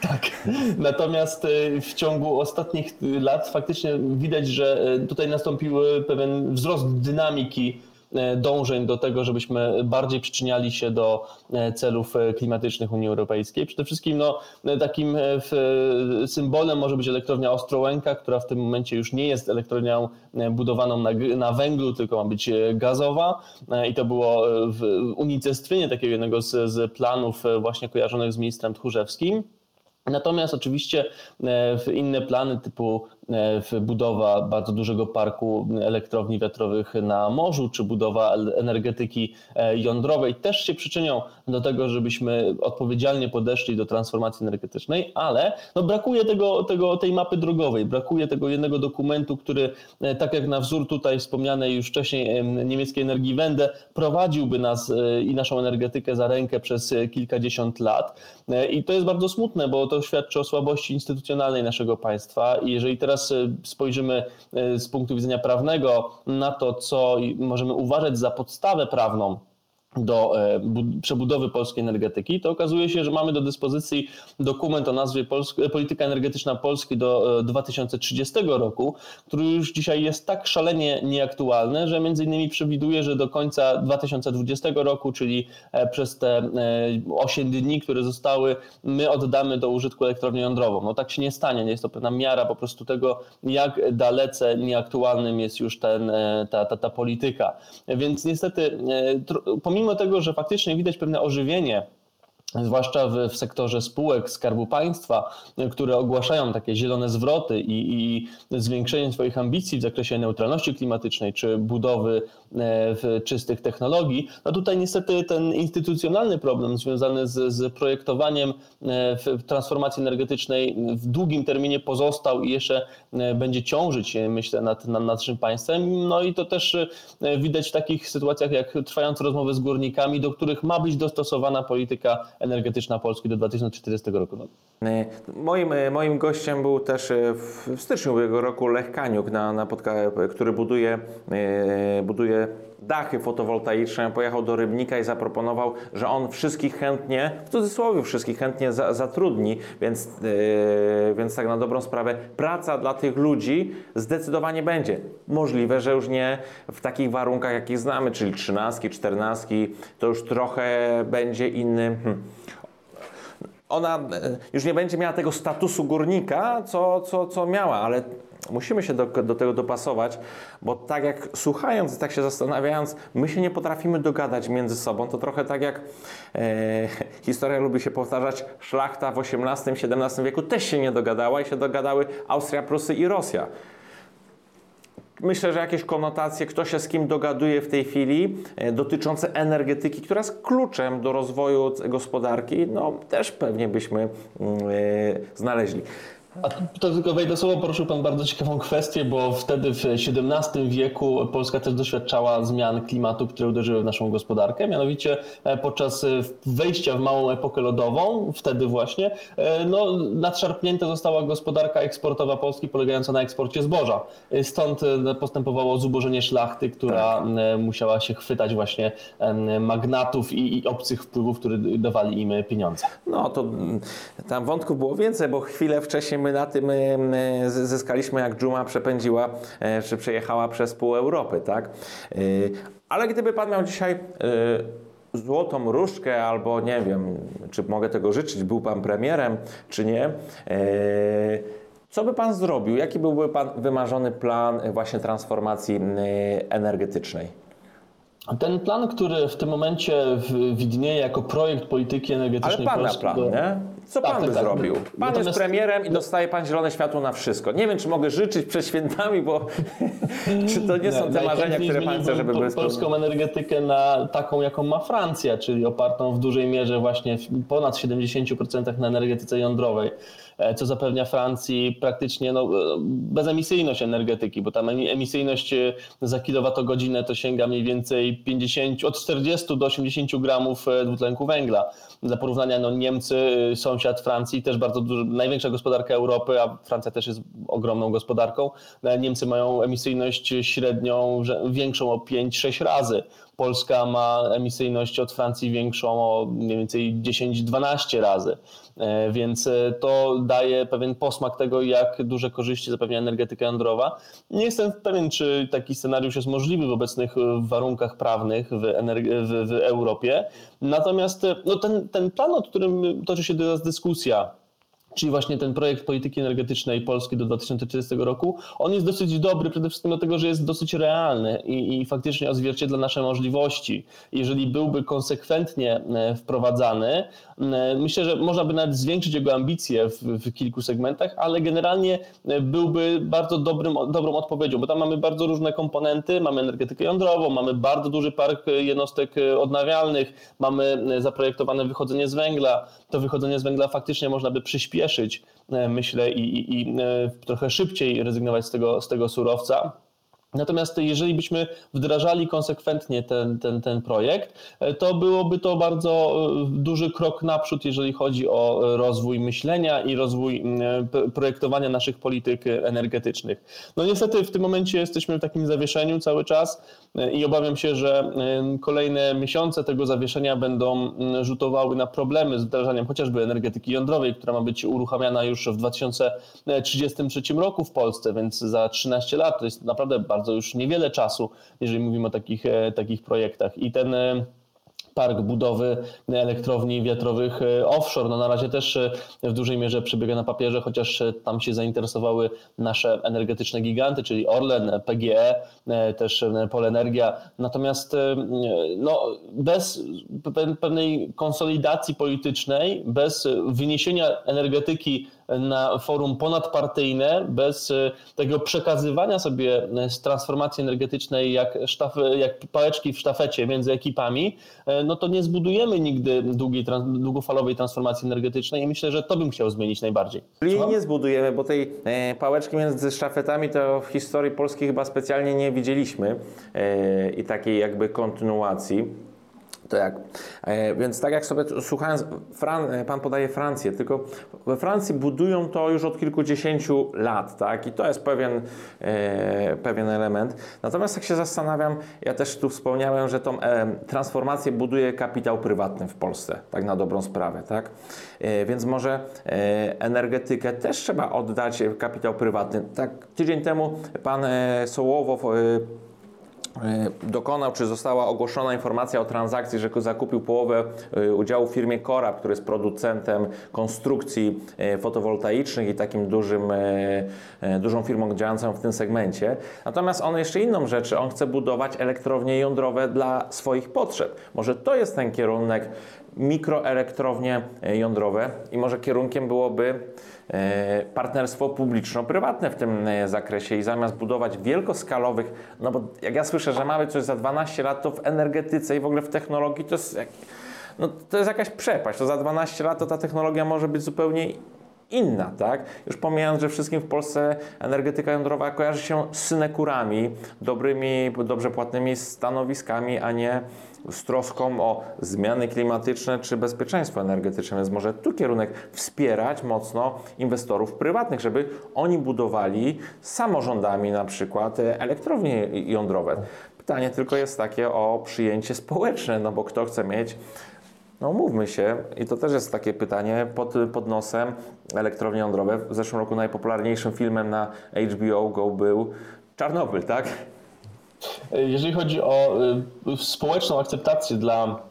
Tak. Natomiast y, w ciągu ostatnich lat faktycznie widać, że tutaj nastąpił pewien wzrost dynamiki E, dążeń do tego, żebyśmy bardziej przyczyniali się do e, celów e, klimatycznych Unii Europejskiej. Przede wszystkim no, takim symbolem może być elektrownia Ostrołęka, która w tym momencie już nie jest elektrownią budowaną na, na węglu, tylko ma być gazowa i to było w unicestwienie takiego jednego z, z planów właśnie kojarzonych z ministrem Tchórzewskim. Natomiast oczywiście inne plany typu E, budowa bardzo dużego parku elektrowni wiatrowych na morzu, czy budowa energetyki e, jądrowej też się przyczynią do tego, żebyśmy odpowiedzialnie podeszli do transformacji energetycznej, ale no brakuje tego, tego, tej mapy drogowej, brakuje tego jednego dokumentu, który, e, tak jak na wzór tutaj wspomnianej już wcześniej niemieckiej energii Wende, prowadziłby nas i naszą energetykę za rękę przez kilkadziesiąt lat. I to jest bardzo smutne, bo to świadczy o słabości instytucjonalnej naszego państwa. I jeżeli teraz teraz y, spojrzymy y, z punktu widzenia prawnego na to, co możemy uważać za podstawę prawną do e, przebudowy polskiej energetyki, to okazuje się, że mamy do dyspozycji dokument o nazwie Polityka Energetyczna Polski do 2030 e, roku, który już dzisiaj jest tak szalenie nieaktualny, że między innymi przewiduje, że do końca 2020 roku, czyli e, przez te 8 dni, które zostały, my oddamy do użytku elektrownię jądrową. No tak się nie stanie, nie jest to pewna miara po prostu tego, jak dalece nieaktualnym jest już ten, ta, ta, ta polityka. Więc niestety pomimo pomimo tego, że faktycznie widać pewne ożywienie zwłaszcza w, w, sektorze spółek Skarbu Państwa, które ogłaszają takie zielone zwroty i, i zwiększenie swoich ambicji w zakresie neutralności klimatycznej czy budowy e, czystych technologii, no tutaj niestety ten instytucjonalny problem związany z, z projektowaniem e, transformacji energetycznej w długim terminie pozostał i jeszcze e, będzie ciążyć, myślę, nad, nad naszym państwem. No i to też widać w takich sytuacjach jak trwające rozmowy z górnikami, do których ma być dostosowana polityka energetyczna Polski do 2040 roku. No. E, moim, e, moim gościem był też e, w styczniu ubiegłego roku Lech Kaniuk, na, na podca- który buduje, buduje dachy fotowoltaiczne. Pojechał do Rybnika i zaproponował, że on wszystkich chętnie, w cudzysłowie wszystkich chętnie za, zatrudni, więc, yy, więc tak na dobrą sprawę praca dla tych ludzi zdecydowanie będzie. Możliwe, że już nie w takich warunkach, jakich znamy, czyli trzynastki, czternastki, to już trochę będzie inny. Hmm ona e, już nie będzie miała tego statusu górnika, co, co, co miała, ale musimy się do, do tego dopasować, bo tak jak słuchając, tak się zastanawiając, my się nie potrafimy dogadać między sobą. To trochę tak jak e, historia lubi się powtarzać, szlachta w XVIII-XVII wieku też się nie dogadała i się dogadały Austria, Prusy i Rosja. Myślę, że jakieś konotacje, kto się z kim dogaduje w tej chwili, e, dotyczące energetyki, która jest kluczem do rozwoju gospodarki, no też pewnie byśmy mm, e, znaleźli. A to tylko wejdę słowo, poruszył Pan bardzo ciekawą kwestię, bo wtedy w XVII wieku Polska też doświadczała zmian klimatu, które uderzyły w naszą gospodarkę. Mianowicie e, podczas e, wejścia w małą epokę lodową, wtedy właśnie, e, no, nadszarpnięta została gospodarka eksportowa Polski polegająca na eksporcie zboża. Stąd postępowało zubożenie szlachty, która tak. musiała się chwytać właśnie magnatów i, i obcych wpływów, które dawali im pieniądze. No to tam wątków było więcej, bo chwilę wcześniej my my na tym zyskaliśmy, jak Dżuma przepędziła, e, czy przejechała przez pół Europy, tak? E, ale gdyby Pan miał dzisiaj e, złotą różdżkę, albo nie wiem, czy mogę tego życzyć, był Pan premierem, czy nie, co by Pan zrobił? Jaki byłby Pan wymarzony plan właśnie transformacji energetycznej? Ten plan, który w tym momencie widnieje jako projekt polityki energetycznej Ale Pana Polski, plan, nie? Co tak, Pan tak, by tak, zrobił? Pan Natomiast... jest premierem i dostaje Pan zielone światło na wszystko. Nie wiem, czy mogę życzyć przed świętami, bo czy to nie są te marzenia, które Pan chce, żeby były polską energetykę na taką, jaką ma Francja, czyli opartą w dużej mierze właśnie ponad 70% na energetyce jądrowej. E, co zapewnia Francji praktycznie no, e, bezemisyjność energetyki, bo tam emisyjność e, za kilowatogodzinę to sięga mniej więcej 50, od 40 do 80 gramów dwutlenku węgla. Dla porównania no, Niemcy, sąsiad Francji, też bardzo duży, największa gospodarka Europy, a Francja też jest ogromną gospodarką. Niemcy mają emisyjność średnią większą o 5-6 razy. Polska ma emisyjność od Francji większą o mniej więcej 10-12 razy. E, więc e, to daje pewien posmak tego, jak duże korzyści zapewnia energetyka jądrowa. Nie jestem pewien, czy taki scenariusz jest możliwy w obecnych e, warunkach prawnych w, w, w Europie. Natomiast no ten, ten plan, o którym toczy się teraz dyskusja, czyli właśnie ten projekt polityki energetycznej Polski do 2030 roku, on jest dosyć dobry przede wszystkim dlatego, że jest dosyć realny i, i faktycznie odzwierciedla nasze możliwości. Jeżeli byłby konsekwentnie e, wprowadzany, e, myślę, że można by nawet zwiększyć jego ambicje w, w kilku segmentach, ale generalnie e, byłby bardzo dobrym, dobrą odpowiedzią, bo tam mamy bardzo różne komponenty, mamy energetykę jądrową, mamy bardzo duży park jednostek odnawialnych, mamy zaprojektowane wychodzenie z węgla. To wychodzenie z węgla faktycznie można by przyspieszyć przyspieszyć, e, myślę, i, i, i e, trochę szybciej rezygnować z tego, z tego surowca. Natomiast jeżeli byśmy wdrażali konsekwentnie ten, ten, ten projekt, e, to byłoby to bardzo duży krok naprzód, jeżeli chodzi o rozwój myślenia i rozwój projektowania naszych polityk energetycznych. No niestety w tym momencie jesteśmy w takim zawieszeniu cały czas i obawiam się, że kolejne miesiące tego zawieszenia będą rzutowały na problemy z wdrażaniem chociażby energetyki jądrowej, która ma być uruchamiana już w 2033 roku w Polsce, więc za 13 lat to jest naprawdę bardzo już niewiele czasu, jeżeli mówimy o takich, e, takich projektach. I ten e, park budowy elektrowni wiatrowych e, offshore. No na razie też w dużej mierze przebiega na papierze, chociaż tam się zainteresowały nasze energetyczne giganty, czyli Orlen, PGE, też Polenergia. Natomiast no, bez pewnej konsolidacji politycznej, bez wyniesienia energetyki na forum ponadpartyjne, bez e, tego przekazywania sobie e, z transformacji energetycznej jak, sztaf, jak pałeczki w sztafecie między ekipami, e, no to nie zbudujemy nigdy długiej, długofalowej transformacji energetycznej i myślę, że to bym chciał zmienić najbardziej. Czyli nie zbudujemy, bo tej pałeczki między sztafetami to w historii Polski chyba specjalnie nie widzieliśmy i takiej jakby kontynuacji. To jak? E, więc tak jak sobie słuchając, Fran, e, Pan podaje Francję, tylko we Francji budują to już od kilkudziesięciu lat, tak? I to jest pewien, e, pewien element. Natomiast jak się zastanawiam, ja też tu wspomniałem, że tą e, transformację buduje kapitał prywatny w Polsce, tak na dobrą sprawę, tak? E, więc może e, energetykę też trzeba oddać kapitał prywatny. Tak tydzień temu Pan Sołowow dokonał, czy została ogłoszona informacja o transakcji, że zakupił połowę udziału w firmie Korab, który jest producentem konstrukcji fotowoltaicznych i takim dużym, dużą firmą działającą w tym segmencie. Natomiast on jeszcze inną rzecz, on chce budować elektrownie jądrowe dla swoich potrzeb. Może to jest ten kierunek mikroelektrownie jądrowe i może kierunkiem byłoby e, partnerstwo publiczno-prywatne w tym e, zakresie i zamiast budować wielkoskalowych, no bo jak ja słyszę, że mamy coś za 12 lat, to w energetyce i w ogóle w technologii to jest, no, to jest jakaś przepaść. To za 12 lat to ta technologia może być zupełnie inna, tak? Już pomijając, że wszystkim w Polsce energetyka jądrowa kojarzy się z synekurami, dobrymi, dobrze płatnymi stanowiskami, a nie z troską o zmiany klimatyczne czy bezpieczeństwo energetyczne, więc może tu kierunek wspierać mocno inwestorów prywatnych, żeby oni budowali samorządami na przykład elektrownie jądrowe. Pytanie tylko jest takie o przyjęcie społeczne, no bo kto chce mieć no mówmy się, i to też jest takie pytanie pod, pod nosem elektrownie jądrowe. W zeszłym roku najpopularniejszym filmem na HBO Go był Czarnobyl, tak? Jeżeli chodzi o y, społeczną akceptację dla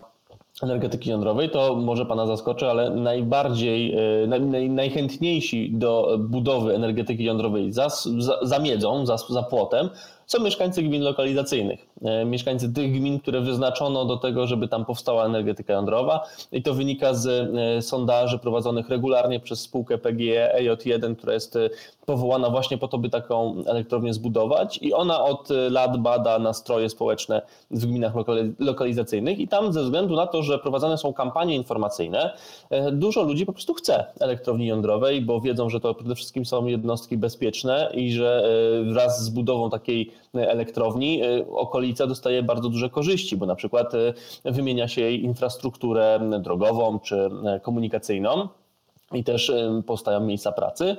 energetyki jądrowej, to może Pana zaskoczy, ale najbardziej, y, naj, najchętniejsi do budowy energetyki jądrowej za, za, za miedzą, za, za płotem są mieszkańcy gmin lokalizacyjnych. E, mieszkańcy tych gmin, które wyznaczono do tego, żeby tam powstała energetyka jądrowa. I to wynika z e, sondaży prowadzonych regularnie przez spółkę PGE EJ1, która jest e, powołana właśnie po to, by taką elektrownię zbudować. I ona od lat bada nastroje społeczne w gminach lokalizacyjnych. I tam ze względu na to, że prowadzone są kampanie informacyjne, dużo ludzi po prostu chce elektrowni jądrowej, bo wiedzą, że to przede wszystkim są jednostki bezpieczne i że wraz z budową takiej elektrowni okolica dostaje bardzo duże korzyści, bo na przykład wymienia się jej infrastrukturę drogową czy komunikacyjną. I też powstają miejsca pracy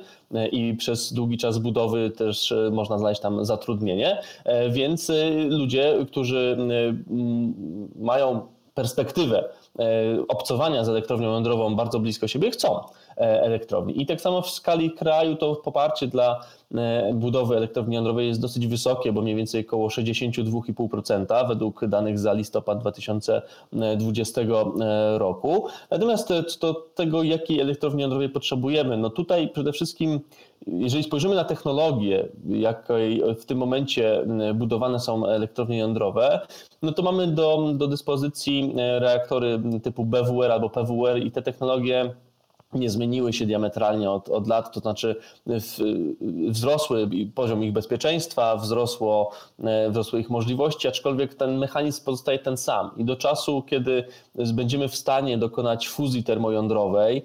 i przez długi czas budowy też można znaleźć tam zatrudnienie, więc ludzie, którzy mają perspektywę obcowania z elektrownią jądrową bardzo blisko siebie, chcą elektrowni. I tak samo w skali kraju to poparcie dla E, budowy elektrowni jądrowej jest dosyć wysokie, bo mniej więcej około 62,5% według danych za listopad 2020 e, roku. Natomiast do tego, jakiej elektrowni jądrowej potrzebujemy, no tutaj przede wszystkim jeżeli spojrzymy na technologię, jakiej w tym momencie budowane są elektrownie jądrowe, no to mamy do, do dyspozycji e, reaktory typu BWR albo PWR i te technologie nie zmieniły się diametralnie od, od lat, to znaczy wzrosły poziom ich bezpieczeństwa, wzrosło, e, wzrosły ich możliwości, aczkolwiek ten mechanizm pozostaje ten sam. I do czasu, kiedy będziemy w stanie dokonać fuzji termojądrowej,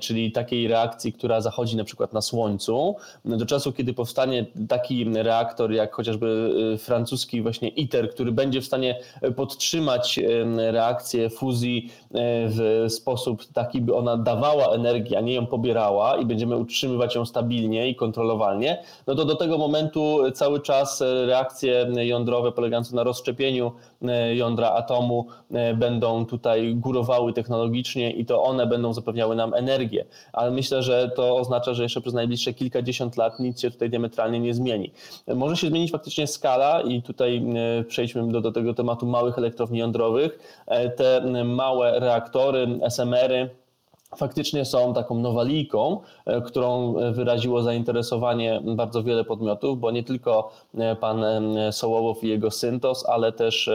czyli takiej reakcji, która zachodzi na przykład na Słońcu, do czasu, kiedy powstanie taki reaktor, jak chociażby e, francuski właśnie ITER, który będzie w stanie podtrzymać reakcję fuzji e, w sposób taki, by ona dawała energii, a nie ją pobierała i będziemy utrzymywać ją stabilnie i kontrolowalnie, no to do tego momentu cały czas reakcje jądrowe polegające na rozszczepieniu e, jądra atomu e, będą tutaj górowały technologicznie i to one będą zapewniały nam energię. Ale myślę, że to oznacza, że jeszcze przez najbliższe kilkadziesiąt lat nic się tutaj diametralnie nie zmieni. Może się zmienić faktycznie skala i tutaj e, przejdźmy do, do tego tematu małych elektrowni jądrowych. Te małe reaktory, SMR-y, faktycznie są taką nowaliką, e, którą wyraziło zainteresowanie bardzo wiele podmiotów, bo nie tylko e, pan Sołowow i jego Syntos, ale też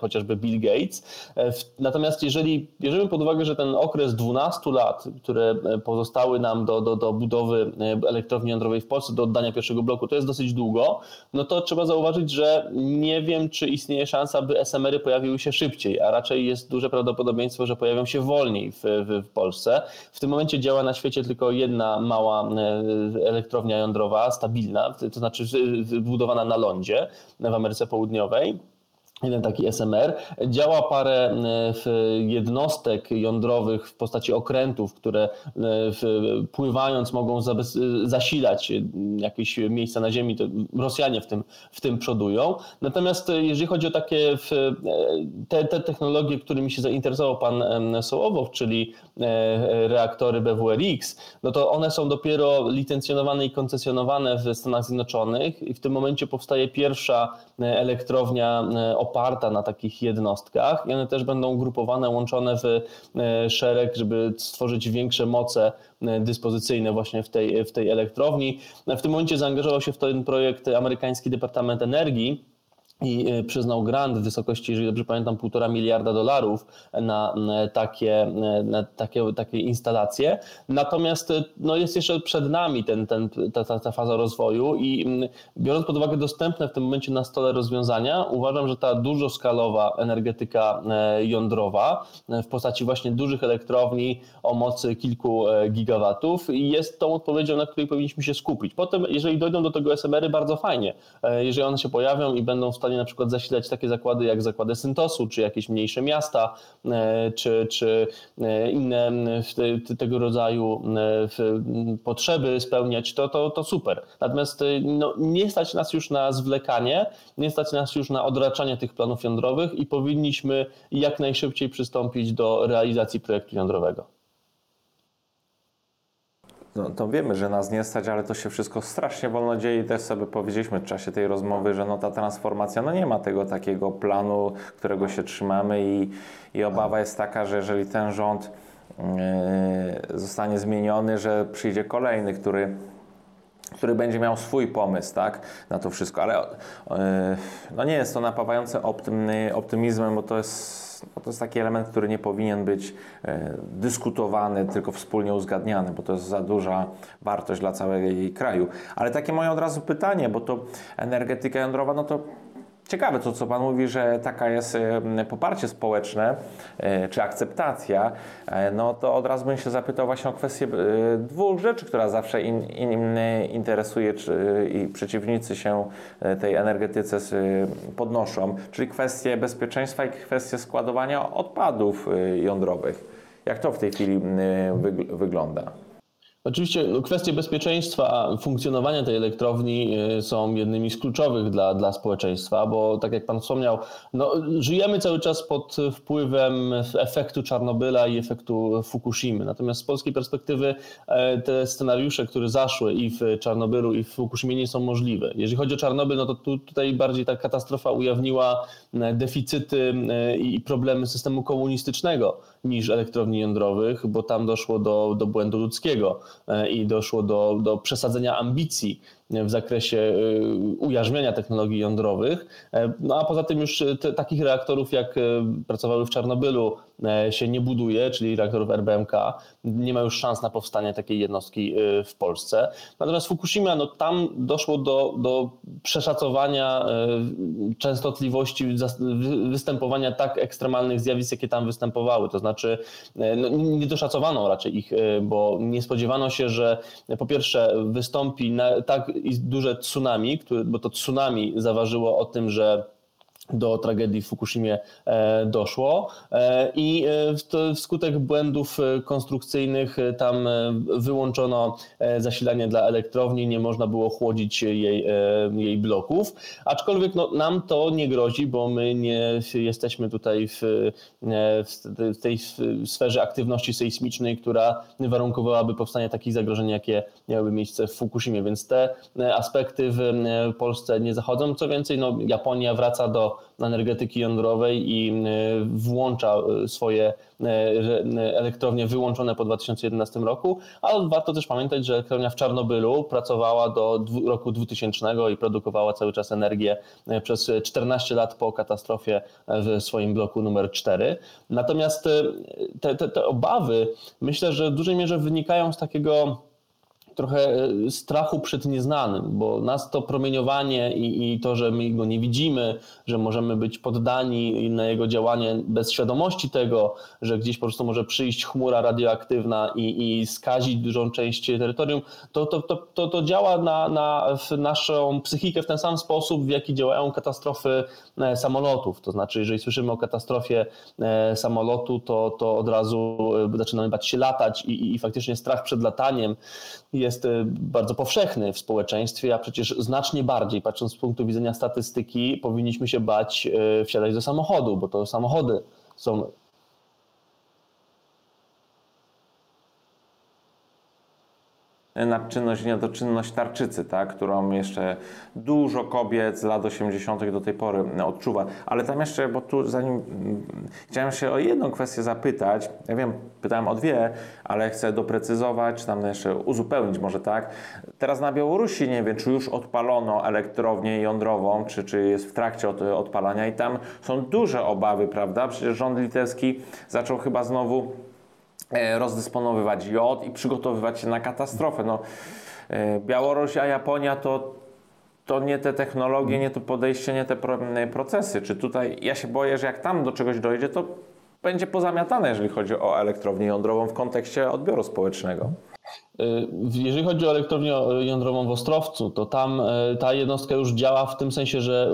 chociażby Bill Gates. E, natomiast jeżeli bierzemy pod uwagę, że ten okres 12 lat, które pozostały nam do, do, do budowy elektrowni jądrowej w Polsce, do oddania pierwszego bloku, to jest dosyć długo, no to trzeba zauważyć, że nie wiem, czy istnieje szansa, by SMR-y pojawiły się szybciej, a raczej jest duże prawdopodobieństwo, że pojawią się wolniej w, w, w Polsce. W tym momencie działa na świecie tylko jedna mała e, elektrownia jądrowa, stabilna, to znaczy wybudowana na lądzie w Ameryce Południowej. Jeden taki SMR. Działa parę jednostek jądrowych w postaci okrętów, które pływając mogą zasilać jakieś miejsca na Ziemi. To Rosjanie w tym, w tym przodują. Natomiast jeżeli chodzi o takie te, te technologie, którymi się zainteresował pan Sołowow, czyli e, reaktory BWRX, no to one są dopiero licencjonowane i koncesjonowane w Stanach Zjednoczonych i w tym momencie powstaje pierwsza e, elektrownia e, oparta na takich jednostkach i one też będą grupowane, łączone w e, szereg, żeby stworzyć większe moce e, dyspozycyjne właśnie w tej, w tej elektrowni. W tym momencie zaangażował się w ten projekt amerykański Departament Energii i e, przyznał grant w wysokości, jeżeli dobrze pamiętam, półtora miliarda dolarów na takie, na takie, takie instalacje. Natomiast e, no, jest jeszcze przed nami ten, ten, ta, ta, ta faza rozwoju i biorąc pod uwagę dostępne w tym momencie na stole rozwiązania, uważam, że ta dużoskalowa energetyka e, jądrowa w postaci właśnie dużych elektrowni o mocy kilku gigawatów jest tą odpowiedzią, na której powinniśmy się skupić. Potem, jeżeli dojdą do tego SMR-y, bardzo fajnie. Jeżeli one się pojawią i będą w stanie stanie na przykład zasilać takie zakłady jak zakłady Syntosu, czy jakieś mniejsze miasta, e, czy, czy e, inne tego rodzaju e, potrzeby spełniać, to, to, to super. Natomiast no, nie stać nas już na zwlekanie, nie stać nas już na odraczanie tych planów jądrowych i powinniśmy jak najszybciej przystąpić do realizacji projektu jądrowego no, to wiemy, że nas nie stać, ale to się wszystko strasznie wolno dzieje i też sobie powiedzieliśmy w czasie tej rozmowy, że no ta transformacja, no nie ma tego takiego planu, którego się trzymamy i, i obawa jest taka, że jeżeli ten rząd yy, zostanie zmieniony, że przyjdzie kolejny, który który będzie miał swój pomysł tak, na to wszystko, ale yy, no nie jest to napawające optym, optymizmem, bo to jest no to jest taki element, który nie powinien być e, dyskutowany, tylko wspólnie uzgadniany, bo to jest za duża wartość dla całego kraju. Ale takie moje od razu pytanie, bo to energetyka jądrowa, no to Ciekawe to, co Pan mówi, że taka jest poparcie społeczne, e, czy akceptacja, e, no to od razu bym się zapytał właśnie o kwestię e, dwóch rzeczy, która zawsze in, in, interesuje czy, i przeciwnicy się tej energetyce podnoszą, czyli kwestie bezpieczeństwa i kwestie składowania odpadów jądrowych. Jak to w tej chwili wygląda? Oczywiście no, kwestie bezpieczeństwa funkcjonowania tej elektrowni y, są jednymi z kluczowych dla, dla społeczeństwa, bo tak jak Pan wspomniał, no, żyjemy cały czas pod wpływem efektu Czarnobyla i efektu Fukushimy. Natomiast z polskiej perspektywy e, te scenariusze, które zaszły i w Czarnobylu i w Fukushimie nie są możliwe. Jeżeli chodzi o Czarnobyl, no to tu, tutaj bardziej ta katastrofa ujawniła e, deficyty e, i problemy systemu komunistycznego niż elektrowni jądrowych, bo tam doszło do, do błędu ludzkiego e, i doszło do, do przesadzenia ambicji w zakresie y, ujarzmiania technologii jądrowych. E, no a poza tym już te, takich reaktorów, jak e, pracowały w Czarnobylu, e, się nie buduje, czyli reaktorów RBMK. Nie ma już szans na powstanie takiej jednostki w Polsce. Natomiast Fukushima, no tam doszło do, do przeszacowania częstotliwości występowania tak ekstremalnych zjawisk, jakie tam występowały. To znaczy, no, nie doszacowano raczej ich, bo nie spodziewano się, że po pierwsze wystąpi tak i duże tsunami, które, bo to tsunami zaważyło o tym, że do tragedii w Fukushimie e, doszło. E, i e, wskutek błędów konstrukcyjnych tam wyłączono zasilanie dla elektrowni, nie można było chłodzić jej, jej bloków, aczkolwiek no, nam to nie grozi, bo my nie jesteśmy tutaj w, w tej sferze aktywności sejsmicznej, która warunkowałaby powstanie takich zagrożeń, jakie miałyby miejsce w Fukushimie, więc te aspekty w Polsce nie zachodzą. Co więcej, no, Japonia wraca do energetyki jądrowej i e, włącza e, swoje e, elektrownie wyłączone po 2011 roku, ale warto też pamiętać, że elektrownia w Czarnobylu pracowała do roku 2000 i produkowała cały czas energię przez 14 lat po katastrofie w swoim bloku numer 4. Natomiast te, te, te obawy myślę, że w dużej mierze wynikają z takiego trochę strachu przed nieznanym, bo nas to promieniowanie i, i to, że my go nie widzimy, że możemy być poddani na jego działanie bez świadomości tego, że gdzieś po prostu może przyjść chmura radioaktywna i, i skazić dużą część terytorium, to, to, to, to, to działa na, na naszą psychikę w ten sam sposób, w jaki działają katastrofy e, samolotów. To znaczy, jeżeli słyszymy o katastrofie e, samolotu, to, to od razu e, zaczynamy bać się latać i, i faktycznie strach przed lataniem jest bardzo powszechny w społeczeństwie, a przecież znacznie bardziej, patrząc z punktu widzenia statystyki, powinniśmy się bać wsiadać do samochodu, bo to samochody są nadczynność, niedoczynność tarczycy, tak, którą jeszcze dużo kobiet z lat 80. do tej pory odczuwa. Ale tam jeszcze, bo tu zanim chciałem się o jedną kwestię zapytać, ja wiem, pytałem o dwie, ale chcę doprecyzować, czy tam jeszcze uzupełnić może tak. Teraz na Białorusi nie wiem, czy już odpalono elektrownię jądrową, czy, czy jest w trakcie od, odpalania i tam są duże obawy, prawda? Przecież rząd litewski zaczął chyba znowu rozdysponowywać jod i przygotowywać się na katastrofę. No, e, Białoruś, a Japonia to, to nie te technologie, nie to podejście, nie te procesy. Czy tutaj, ja się boję, że jak tam do czegoś dojdzie, to będzie pozamiatane, jeżeli chodzi o elektrownię jądrową w kontekście odbioru społecznego. Y, jeżeli chodzi o elektrownię jądrową w Ostrowcu, to tam y, ta jednostka już działa w tym sensie, że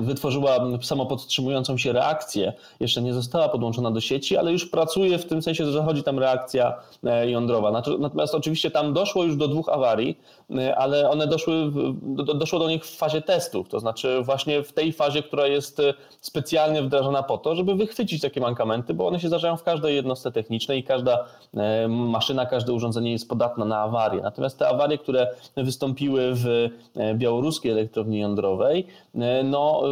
y, wytworzyła samopodtrzymującą się reakcję. Jeszcze nie została podłączona do sieci, ale już pracuje w tym sensie, że zachodzi tam reakcja e, jądrowa. Natomiast oczywiście tam doszło już do dwóch awarii, ale one doszły, doszło do nich w fazie testów, to znaczy właśnie w tej fazie, która jest specjalnie wdrażana po to, żeby wychwycić takie mankamenty, bo one się zdarzają w każdej jednostce technicznej i każda e, maszyna, każde urządzenie jest podatna na awarie. Natomiast te awarie, które wystąpiły w e, białoruskiej elektrowni jądrowej, e, no,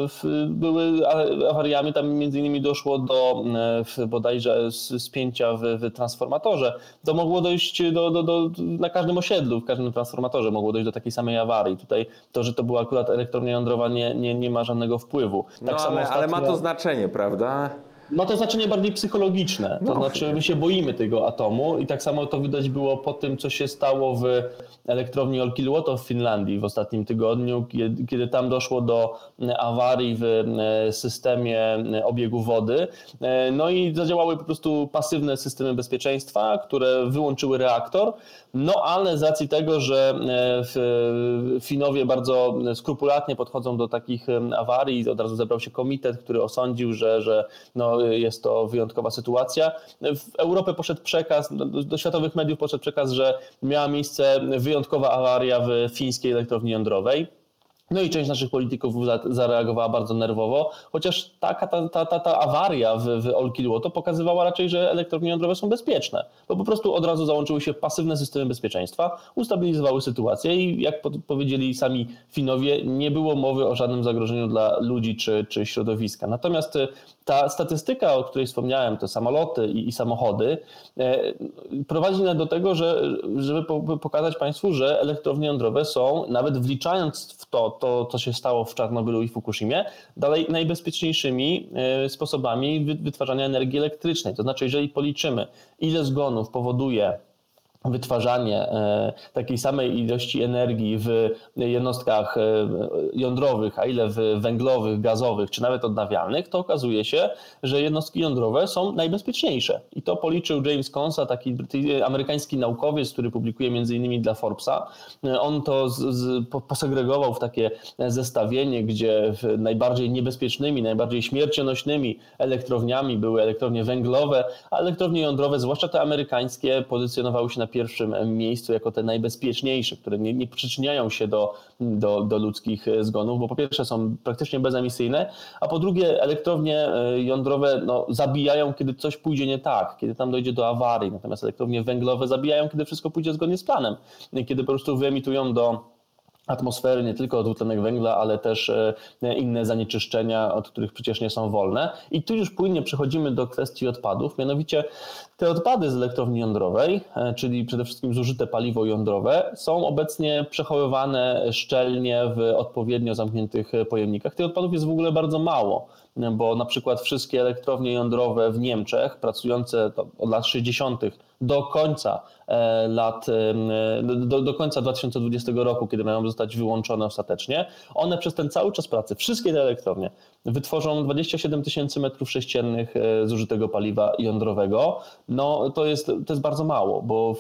były awariami, tam między innymi doszło do e, bodajże spięcia w, w transformatorze. To mogło dojść do, do, do, na każdym osiedlu, w każdym transformatorze mogło dojść do takiej samej awarii. Tutaj to, że to była akurat elektrownia jądrowa nie, nie, nie ma żadnego wpływu. Tak no, ale, ostatnio... ale ma to znaczenie, prawda? Ma to znaczenie bardziej psychologiczne. To no, znaczy, my się boimy tego atomu i tak samo to widać było po tym, co się stało w elektrowni Olkiluoto w Finlandii w ostatnim tygodniu, kiedy, tam doszło do awarii w e, systemie obiegu wody. E, no i zadziałały po prostu pasywne systemy bezpieczeństwa, które wyłączyły reaktor. No ale z racji tego, że e, Finowie bardzo skrupulatnie podchodzą do takich awarii, od razu zebrał się komitet, który osądził, że, że no, jest to wyjątkowa sytuacja. W Europę poszedł przekaz, do, światowych mediów poszedł przekaz, że miała miejsce wyjątkowa awaria w fińskiej elektrowni jądrowej. No i część naszych polityków zareagowała bardzo nerwowo, chociaż ta, ta, ta, ta, ta awaria w, w Olkiluoto pokazywała raczej, że elektrownie jądrowe są bezpieczne, bo po prostu od razu załączyły się pasywne systemy bezpieczeństwa, ustabilizowały sytuację i jak powiedzieli sami Finowie, nie było mowy o żadnym zagrożeniu dla ludzi czy, czy środowiska. Natomiast y, ta statystyka, o której wspomniałem, te samoloty i, i samochody, e, prowadzi nas do tego, że, żeby pokazać Państwu, że elektrownie jądrowe są, nawet wliczając w to, to, co się stało w Czarnobylu i Fukushimie, dalej najbezpieczniejszymi e, sposobami wytwarzania energii elektrycznej. To znaczy, jeżeli policzymy, ile zgonów powoduje wytwarzanie e, takiej samej ilości energii w jednostkach e, jądrowych, a ile w węglowych, gazowych czy nawet odnawialnych, to okazuje się, że jednostki jądrowe są najbezpieczniejsze. I to policzył James Consa, taki amerykański naukowiec, który publikuje między innymi dla Forbesa. On to z, z, posegregował w takie zestawienie, gdzie najbardziej niebezpiecznymi, najbardziej śmiercionośnymi elektrowniami były elektrownie węglowe, a elektrownie jądrowe, zwłaszcza te amerykańskie, pozycjonowały się na pierwszym miejscu jako te najbezpieczniejsze, które nie, nie przyczyniają się do, do, do ludzkich zgonów, bo po pierwsze są praktycznie bezemisyjne, a po drugie elektrownie e, jądrowe no, zabijają, kiedy coś pójdzie nie tak, kiedy tam dojdzie do awarii, natomiast elektrownie węglowe zabijają, kiedy wszystko pójdzie zgodnie z planem, kiedy po prostu wyemitują do atmosfery, nie tylko dwutlenek węgla, ale też e, inne zanieczyszczenia, od których przecież nie są wolne. I tu już płynnie przechodzimy do kwestii odpadów, mianowicie te odpady z elektrowni jądrowej, e, czyli przede wszystkim zużyte paliwo jądrowe, są obecnie przechowywane szczelnie w odpowiednio zamkniętych pojemnikach. Tych odpadów jest w ogóle bardzo mało. Bo na przykład wszystkie elektrownie jądrowe w Niemczech, pracujące od lat 60. do końca e, lat, do, do końca 2020 roku, kiedy mają zostać wyłączone ostatecznie, one przez ten cały czas pracy, wszystkie te elektrownie, wytworzą 27 tysięcy metrów sześciennych e, zużytego paliwa jądrowego. No to jest, to jest bardzo mało, bo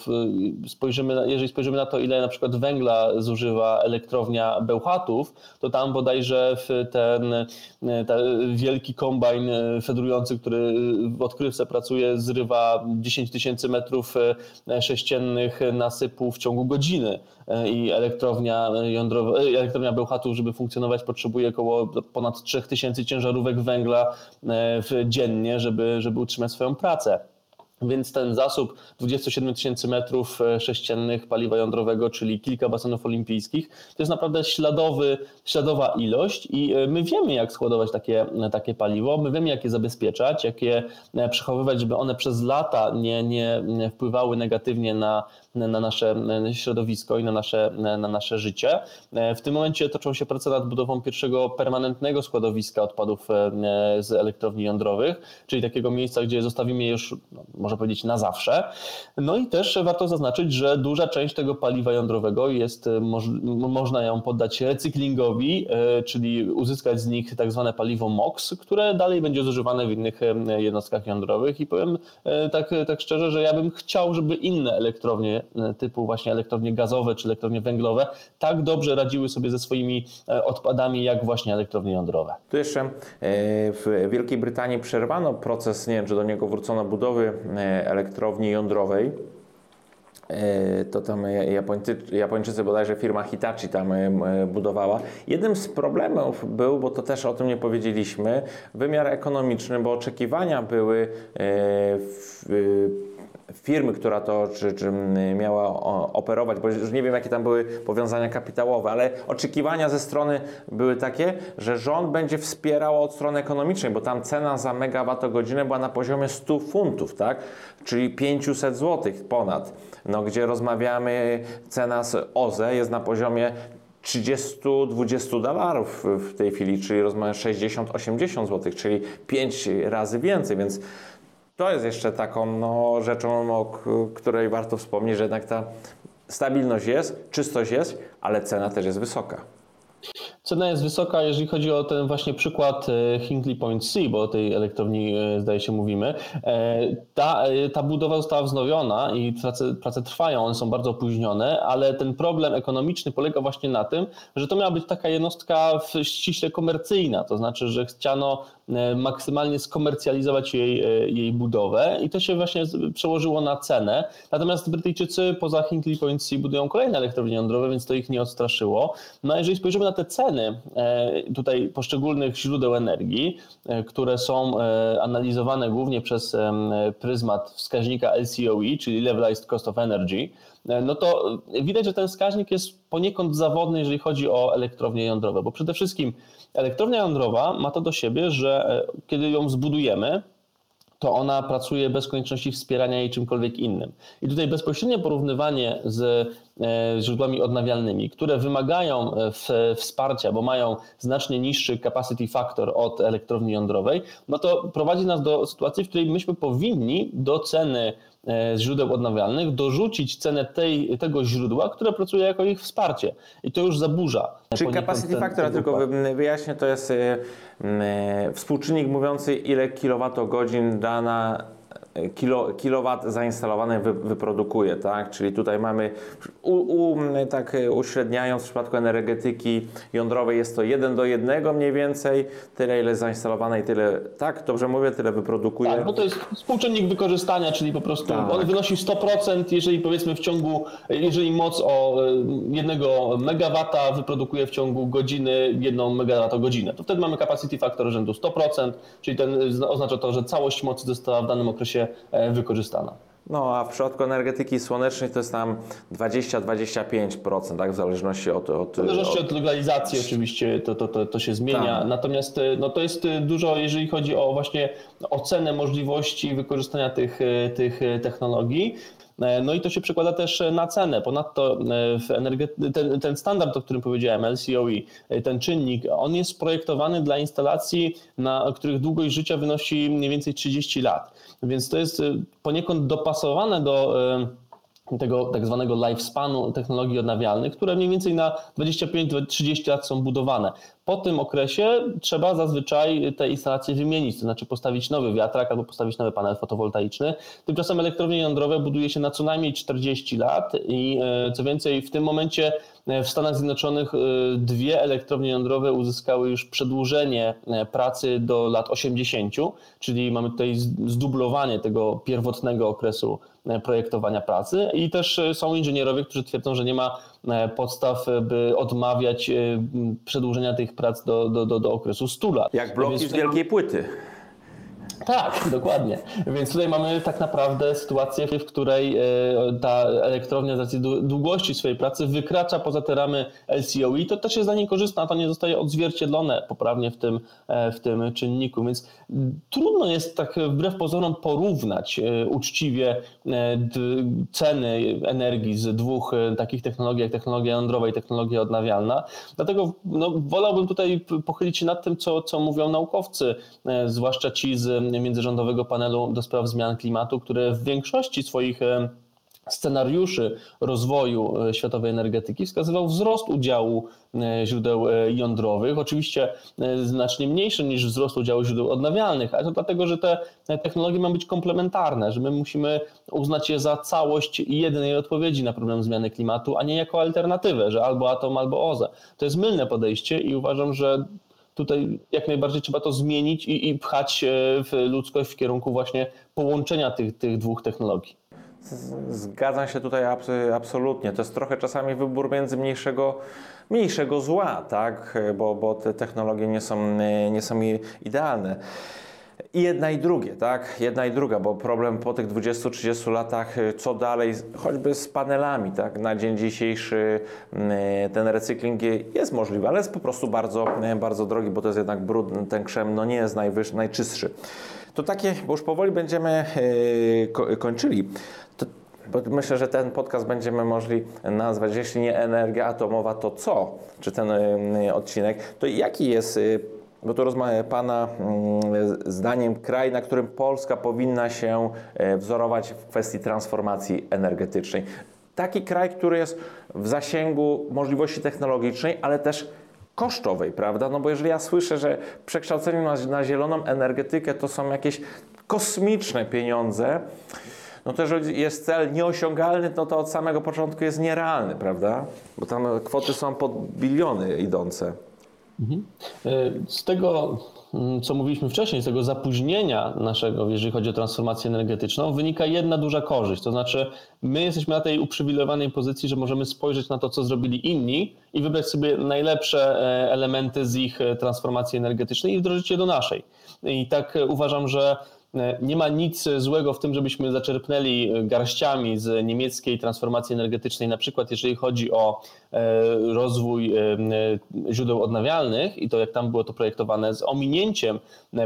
spojrzymy, jeżeli spojrzymy na to, ile na przykład węgla zużywa elektrownia Bełchatów, to tam bodajże ten, ten wielki kombajn fedrujący, który w odkrywce pracuje, zrywa 10 tysięcy metrów e, sześciennych nasypu w ciągu godziny e, i elektrownia jądrowa, elektrownia Bełchatów, żeby funkcjonować, potrzebuje około ponad 3000 ciężarówek węgla e, dziennie, żeby, żeby utrzymać swoją pracę. Więc ten zasób 27 tysięcy metrów e, sześciennych paliwa jądrowego, czyli kilka basenów olimpijskich, to jest naprawdę śladowy, śladowa ilość i e, my wiemy, jak składować takie, takie paliwo, my wiemy, jak je zabezpieczać, jak je e, przechowywać, żeby one przez lata nie, nie wpływały negatywnie na, na nasze środowisko i na nasze, na nasze życie. W tym momencie toczą się prace nad budową pierwszego permanentnego składowiska odpadów z elektrowni jądrowych, czyli takiego miejsca, gdzie zostawimy je już, no, można powiedzieć, na zawsze. No i też warto zaznaczyć, że duża część tego paliwa jądrowego jest, moż, można ją poddać recyklingowi, e, czyli uzyskać z nich tak zwane paliwo MOX, które dalej będzie zużywane w innych jednostkach jądrowych i powiem e, tak, tak szczerze, że ja bym chciał, żeby inne elektrownie E, typu właśnie elektrownie gazowe czy elektrownie węglowe tak dobrze radziły sobie ze swoimi e, odpadami jak właśnie elektrownie jądrowe. Tu jeszcze e, w Wielkiej Brytanii przerwano proces, nie wiem czy do niego wrócono, budowy elektrowni jądrowej to tam Japończycy, Japończycy, bodajże firma Hitachi tam budowała. Jednym z problemów był, bo to też o tym nie powiedzieliśmy, wymiar ekonomiczny, bo oczekiwania były w firmy, która to czy, czy miała operować, bo już nie wiem, jakie tam były powiązania kapitałowe, ale oczekiwania ze strony były takie, że rząd będzie wspierał od strony ekonomicznej, bo tam cena za megawattogodzinę była na poziomie 100 funtów, tak? czyli 500 zł ponad, no, gdzie rozmawiamy, cena z OZE jest na poziomie 30-20 dolarów w tej chwili, czyli rozmawiamy 60-80 zł, czyli 5 razy więcej, więc to jest jeszcze taką no, rzeczą, o której warto wspomnieć, że jednak ta stabilność jest, czystość jest, ale cena też jest wysoka. Cena jest wysoka, jeżeli chodzi o ten właśnie przykład e, Hinkley Point C, bo o tej elektrowni e, zdaje się mówimy. E, ta, ta budowa została wznowiona i prace, prace trwają, one są bardzo opóźnione, ale ten problem ekonomiczny polega właśnie na tym, że to miała być taka jednostka ściśle komercyjna, to znaczy, że chciano maksymalnie skomercjalizować jej, jej budowę i to się właśnie przełożyło na cenę. Natomiast Brytyjczycy poza Hinkley Point C budują kolejne elektrownie jądrowe, więc to ich nie odstraszyło. No a jeżeli spojrzymy na te ceny e, tutaj poszczególnych źródeł energii, e, które są e, analizowane głównie przez pryzmat wskaźnika LCOE, czyli Levelized Cost of Energy, no to widać, że ten wskaźnik jest poniekąd zawodny, jeżeli chodzi o elektrownie jądrowe, bo przede wszystkim elektrownia jądrowa ma to do siebie, że kiedy ją zbudujemy, to ona pracuje bez konieczności wspierania jej czymkolwiek innym. I tutaj bezpośrednie porównywanie z e, źródłami odnawialnymi, które wymagają e, wsparcia, bo mają znacznie niższy capacity factor od elektrowni jądrowej, no to prowadzi nas do sytuacji, w której myśmy powinni do ceny e, źródeł odnawialnych dorzucić cenę tej, tego źródła, które pracuje jako ich wsparcie. I to już zaburza. Czy capacity factor, tylko wyjaśnię, to jest współczynnik mówiący ile kilowatogodzin dana kilo, kilowat zainstalowany wy, wyprodukuje, tak? Czyli tutaj mamy, u, u, tak uśredniając w przypadku energetyki jądrowej jest to 1 do 1 mniej więcej, tyle ile zainstalowane i tyle, tak? Dobrze mówię, tyle wyprodukuje. Tak, bo to jest współczynnik wykorzystania, czyli po prostu tak. on wynosi 100%, jeżeli powiedzmy w ciągu, jeżeli moc o 1 megawata wyprodukuje w ciągu godziny 1 megawattogodzinę, to wtedy mamy capacity factor rzędu 100%, czyli ten oznacza to, że całość mocy została w danym okresie E, wykorzystana. No, a w przypadku energetyki słonecznej to jest tam 20-25%, tak, w zależności od... od w zależności od, od legalizacji oczywiście to, to, to, to się zmienia, tak. natomiast e, no, to jest e, dużo, jeżeli chodzi o właśnie ocenę możliwości wykorzystania tych, tych technologii. No i to się przekłada też na cenę. Ponadto ten, ten standard, o którym powiedziałem, LCOE, ten czynnik, on jest projektowany dla instalacji, na których długość życia wynosi mniej więcej 30 lat. Więc to jest poniekąd dopasowane do tego tak zwanego lifespanu technologii odnawialnych, które mniej więcej na 25-30 lat są budowane. Po tym okresie trzeba zazwyczaj te instalacje wymienić, to znaczy postawić nowy wiatrak albo postawić nowy panel fotowoltaiczny. Tymczasem elektrownie jądrowe buduje się na co najmniej 40 lat i e, co więcej w tym momencie w Stanach Zjednoczonych e, dwie elektrownie jądrowe uzyskały już przedłużenie pracy do lat 80, czyli mamy tutaj zdublowanie tego pierwotnego okresu projektowania pracy i też są inżynierowie, którzy twierdzą, że nie ma E, podstaw, by odmawiać e, przedłużenia tych prac do, do, do, do okresu 100 lat. Jak bloki z wielkiej płyty. Tak, dokładnie. Więc tutaj mamy tak naprawdę sytuację, w której e, ta elektrownia z racji długości swojej pracy wykracza poza te ramy LCOE. To też jest dla niej korzystne, a to nie zostaje odzwierciedlone poprawnie w tym, e, w tym czynniku. Więc trudno jest tak wbrew pozorom porównać e, uczciwie ceny energii z dwóch takich technologii, jak technologia jądrowa i technologia odnawialna. Dlatego no, wolałbym tutaj pochylić się nad tym, co, co mówią naukowcy, zwłaszcza ci z międzyrządowego panelu do spraw zmian klimatu, które w większości swoich e, scenariuszy rozwoju e, światowej energetyki wskazywał wzrost udziału e, źródeł jądrowych, oczywiście znacznie mniejszy niż wzrost udziału źródeł odnawialnych, ale to dlatego, że te technologie mają być komplementarne, że my musimy uznać je za całość jednej odpowiedzi na problem zmiany klimatu, a nie jako alternatywę, że albo atom, albo OZE. To jest mylne podejście i uważam, że tutaj jak najbardziej trzeba to zmienić i, i pchać w ludzkość w kierunku właśnie połączenia tych, tych dwóch technologii. Zgadzam się tutaj absolutnie. To jest trochę czasami wybór między mniejszego, mniejszego zła, tak? bo, bo te technologie nie są, nie są idealne. I jedna i drugie, tak? Jedna i druga, bo problem po tych 20-30 latach, y, co dalej, choćby z panelami, tak? Na dzień dzisiejszy y, ten recykling jest możliwy, ale jest po prostu bardzo, y, bardzo drogi, bo to jest jednak brud, ten krzem no nie jest najwyższy, najczystszy. To takie, bo już powoli będziemy kończyli. To, myślę, że ten podcast będziemy mogli nazwać, jeśli nie energia atomowa, to co? Czy ten odcinek? To jaki jest bo to rozmawia Pana mm, zdaniem kraj, na którym Polska powinna się e, wzorować w kwestii transformacji energetycznej. Taki kraj, który jest w zasięgu możliwości technologicznej, ale też kosztowej, prawda? No bo jeżeli ja słyszę, że przekształcenie na, na zieloną energetykę to są jakieś kosmiczne pieniądze, no to jeżeli jest cel nieosiągalny, no to od samego początku jest nierealny, prawda? Bo tam kwoty są pod biliony idące. Mhm. E, z tego, mm, co mówiliśmy wcześniej, z tego zapóźnienia naszego, jeżeli chodzi o transformację energetyczną, wynika jedna duża korzyść. To znaczy, my jesteśmy na tej uprzywilejowanej pozycji, że możemy spojrzeć na to, co zrobili inni i wybrać sobie najlepsze e, elementy z ich e, transformacji energetycznej i wdrożyć je do naszej. I tak uważam, że nie ma nic złego w tym, żebyśmy zaczerpnęli garściami z niemieckiej transformacji energetycznej, na przykład jeżeli chodzi o e, rozwój e, źródeł odnawialnych i to, jak tam było to projektowane, z ominięciem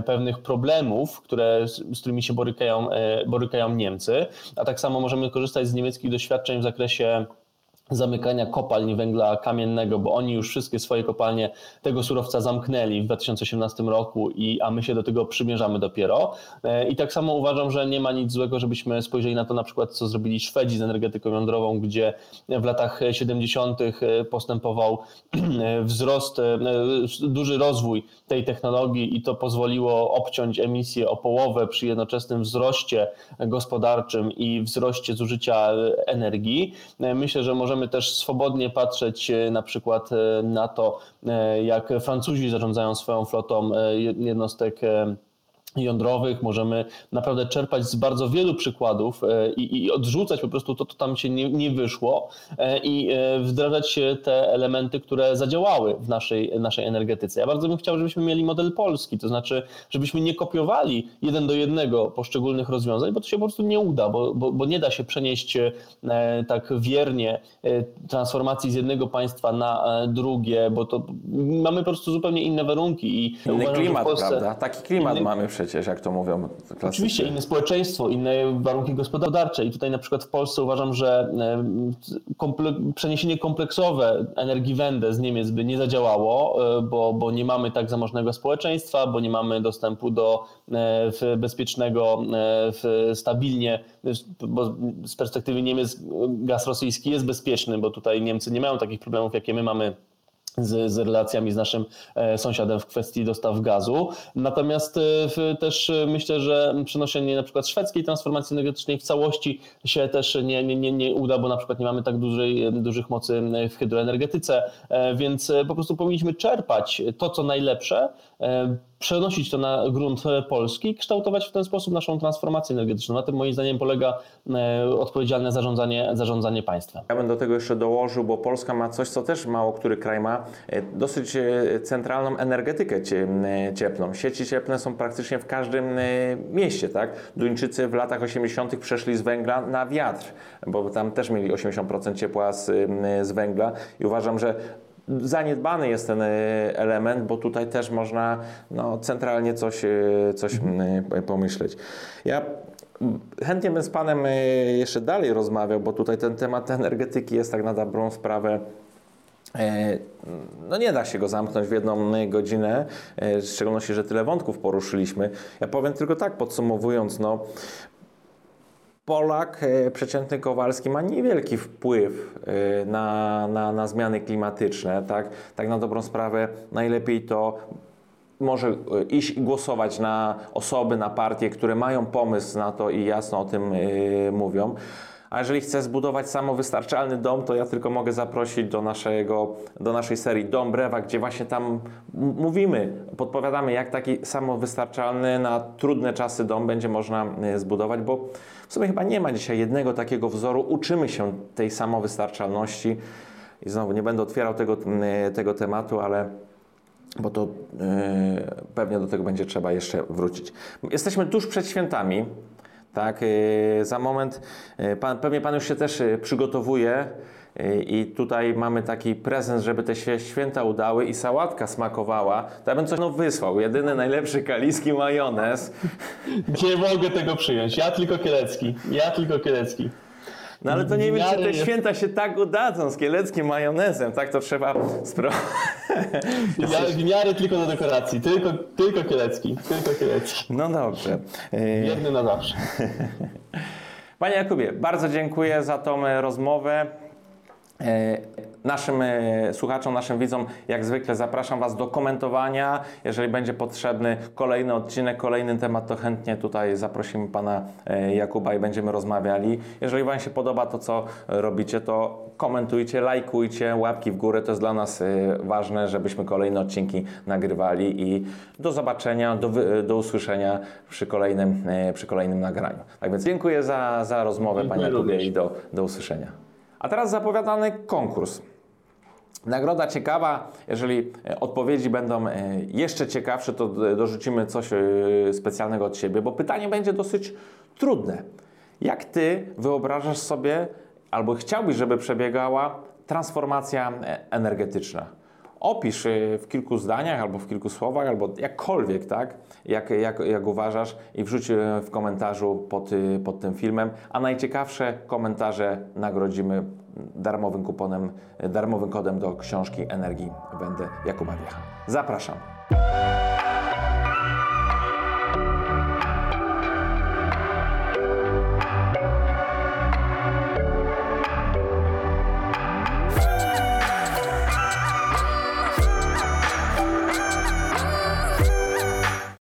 pewnych problemów, które, z którymi się borykają, borykają Niemcy, a tak samo możemy korzystać z niemieckich doświadczeń w zakresie zamykania kopalń węgla kamiennego, bo oni już wszystkie swoje kopalnie tego surowca zamknęli w 2018 roku, i, a my się do tego przymierzamy dopiero. E, I tak samo uważam, że nie ma nic złego, żebyśmy spojrzeli na to na przykład, co zrobili Szwedzi z energetyką jądrową, gdzie w latach 70. E, postępował e, wzrost, duży rozwój tej technologii i to pozwoliło obciąć emisję o połowę przy jednoczesnym wzroście gospodarczym i wzroście zużycia energii. Myślę, że możemy możemy też swobodnie patrzeć e, na przykład e, na to, e, jak Francuzi zarządzają swoją flotą jednostek jądrowych, możemy naprawdę czerpać z bardzo wielu przykładów e, i, i odrzucać po prostu to, co tam się nie, nie wyszło e, i e, wdrażać te elementy, które zadziałały w naszej, naszej energetyce. Ja bardzo bym chciał, żebyśmy mieli model polski, to znaczy, żebyśmy nie kopiowali jeden do jednego poszczególnych rozwiązań, bo to się po prostu nie uda, bo, bo, bo nie da się przenieść tak wiernie transformacji z jednego państwa na drugie, bo to mamy po prostu zupełnie inne warunki. I Inny uważam, klimat, Polsce... prawda? Taki klimat inny... mamy przecież przecież, jak to mówią klasycy. Oczywiście, inne społeczeństwo, inne warunki gospodarcze i tutaj na przykład w Polsce uważam, że e, komple przeniesienie kompleksowe energii Wende z Niemiec by nie zadziałało, e, bo, bo nie mamy tak zamożnego społeczeństwa, bo nie mamy dostępu do bezpiecznego, stabilnie, bo z perspektywy Niemiec gaz rosyjski jest bezpieczny, bo tutaj Niemcy nie mają takich problemów, jakie my mamy z, z, relacjami z naszym e, sąsiadem w kwestii dostaw gazu. Natomiast e, też e, myślę, że przenoszenie na przykład szwedzkiej transformacji energetycznej w całości się też nie, nie, nie, nie uda, bo na przykład nie mamy tak dużej, dużych mocy w hydroenergetyce, więc po prostu powinniśmy czerpać to, co najlepsze, przenosić to na grunt polski, kształtować w ten sposób naszą transformację energetyczną. Na tym moim zdaniem polega e, odpowiedzialne zarządzanie, zarządzanie państwem. Ja bym do tego jeszcze dołożył, bo Polska ma coś, co też mało który kraj ma, e, dosyć e, centralną energetykę cieplną. Sieci cieplne są praktycznie w każdym mieście, tak? Duńczycy w latach 80. przeszli z węgla na wiatr, bo tam też mieli 80% ciepła z, z węgla i uważam, że zaniedbany jest ten e, element, bo tutaj też można no, centralnie coś, e, coś mhm. pomyśleć. Ja chętnie bym z Panem jeszcze dalej rozmawiał, bo tutaj ten temat energetyki jest tak na dobrą sprawę no nie da się go zamknąć w jedną godzinę, w szczególności, że tyle wątków poruszyliśmy. Ja powiem tylko tak, podsumowując, no Polak, e, przeciętny Kowalski ma niewielki wpływ e, na, na, na zmiany klimatyczne. Tak? tak na dobrą sprawę najlepiej to może e, iść i głosować na osoby, na partie, które mają pomysł na to i jasno o tym mówią. A jeżeli chcę zbudować samowystarczalny dom, to ja tylko mogę zaprosić do, naszego, do naszej serii Dom Brewa, gdzie właśnie tam mówimy, podpowiadamy, jak taki samowystarczalny na trudne czasy dom będzie można zbudować, bo w sumie chyba nie ma dzisiaj jednego takiego wzoru. Uczymy się tej samowystarczalności i znowu nie będę otwierał tego, mm, tego tematu, ale bo to yy, pewnie do tego będzie trzeba jeszcze wrócić. Jesteśmy tuż przed świętami. Tak, yy, za moment, yy, pan, pewnie Pan już się też przygotowuje i tutaj mamy taki prezent, żeby te święta udały i sałatka smakowała, to ja bym coś no wysłał. Jedyny najlepszy kaliski majonez. Nie mogę tego przyjąć. Ja tylko kielecki. Ja tylko kielecki. No ale to nie wiem, czy te święta się tak udadzą z kieleckim majonezem, tak to trzeba sprawdzić. Ja w miarę tylko do dekoracji, tylko, tylko kielecki, tylko kielecki. No dobrze. Wierny na zawsze. Panie Jakubie, bardzo dziękuję za tą rozmowę. E, naszym e, słuchaczom, naszym widzom, jak zwykle zapraszam Was do komentowania. Jeżeli będzie potrzebny kolejny odcinek, kolejny temat, to chętnie tutaj zaprosimy Pana e, Jakuba i będziemy rozmawiali. Jeżeli Wam się podoba to, co robicie, to komentujcie, lajkujcie, łapki w górę. To jest dla nas ważne, żebyśmy kolejne odcinki nagrywali i do zobaczenia, do, do usłyszenia przy kolejnym, przy kolejnym nagraniu. Tak więc dziękuję za, za rozmowę Panie Jakubie i do, do usłyszenia. A teraz zapowiadany konkurs. Nagroda ciekawa, jeżeli e, odpowiedzi będą e, jeszcze ciekawsze, to dorzucimy coś e, specjalnego od siebie, bo pytanie będzie dosyć trudne. Jak ty wyobrażasz sobie, albo chciałbyś, żeby przebiegała transformacja energetyczna? Opisz w kilku zdaniach, albo w kilku słowach, albo jakkolwiek, tak? Jak, jak, jak uważasz i wrzuć w komentarzu pod, pod tym filmem. A najciekawsze komentarze nagrodzimy darmowym kuponem, darmowym kodem do książki Energii Będę Jakuba Wiecha. Zapraszam.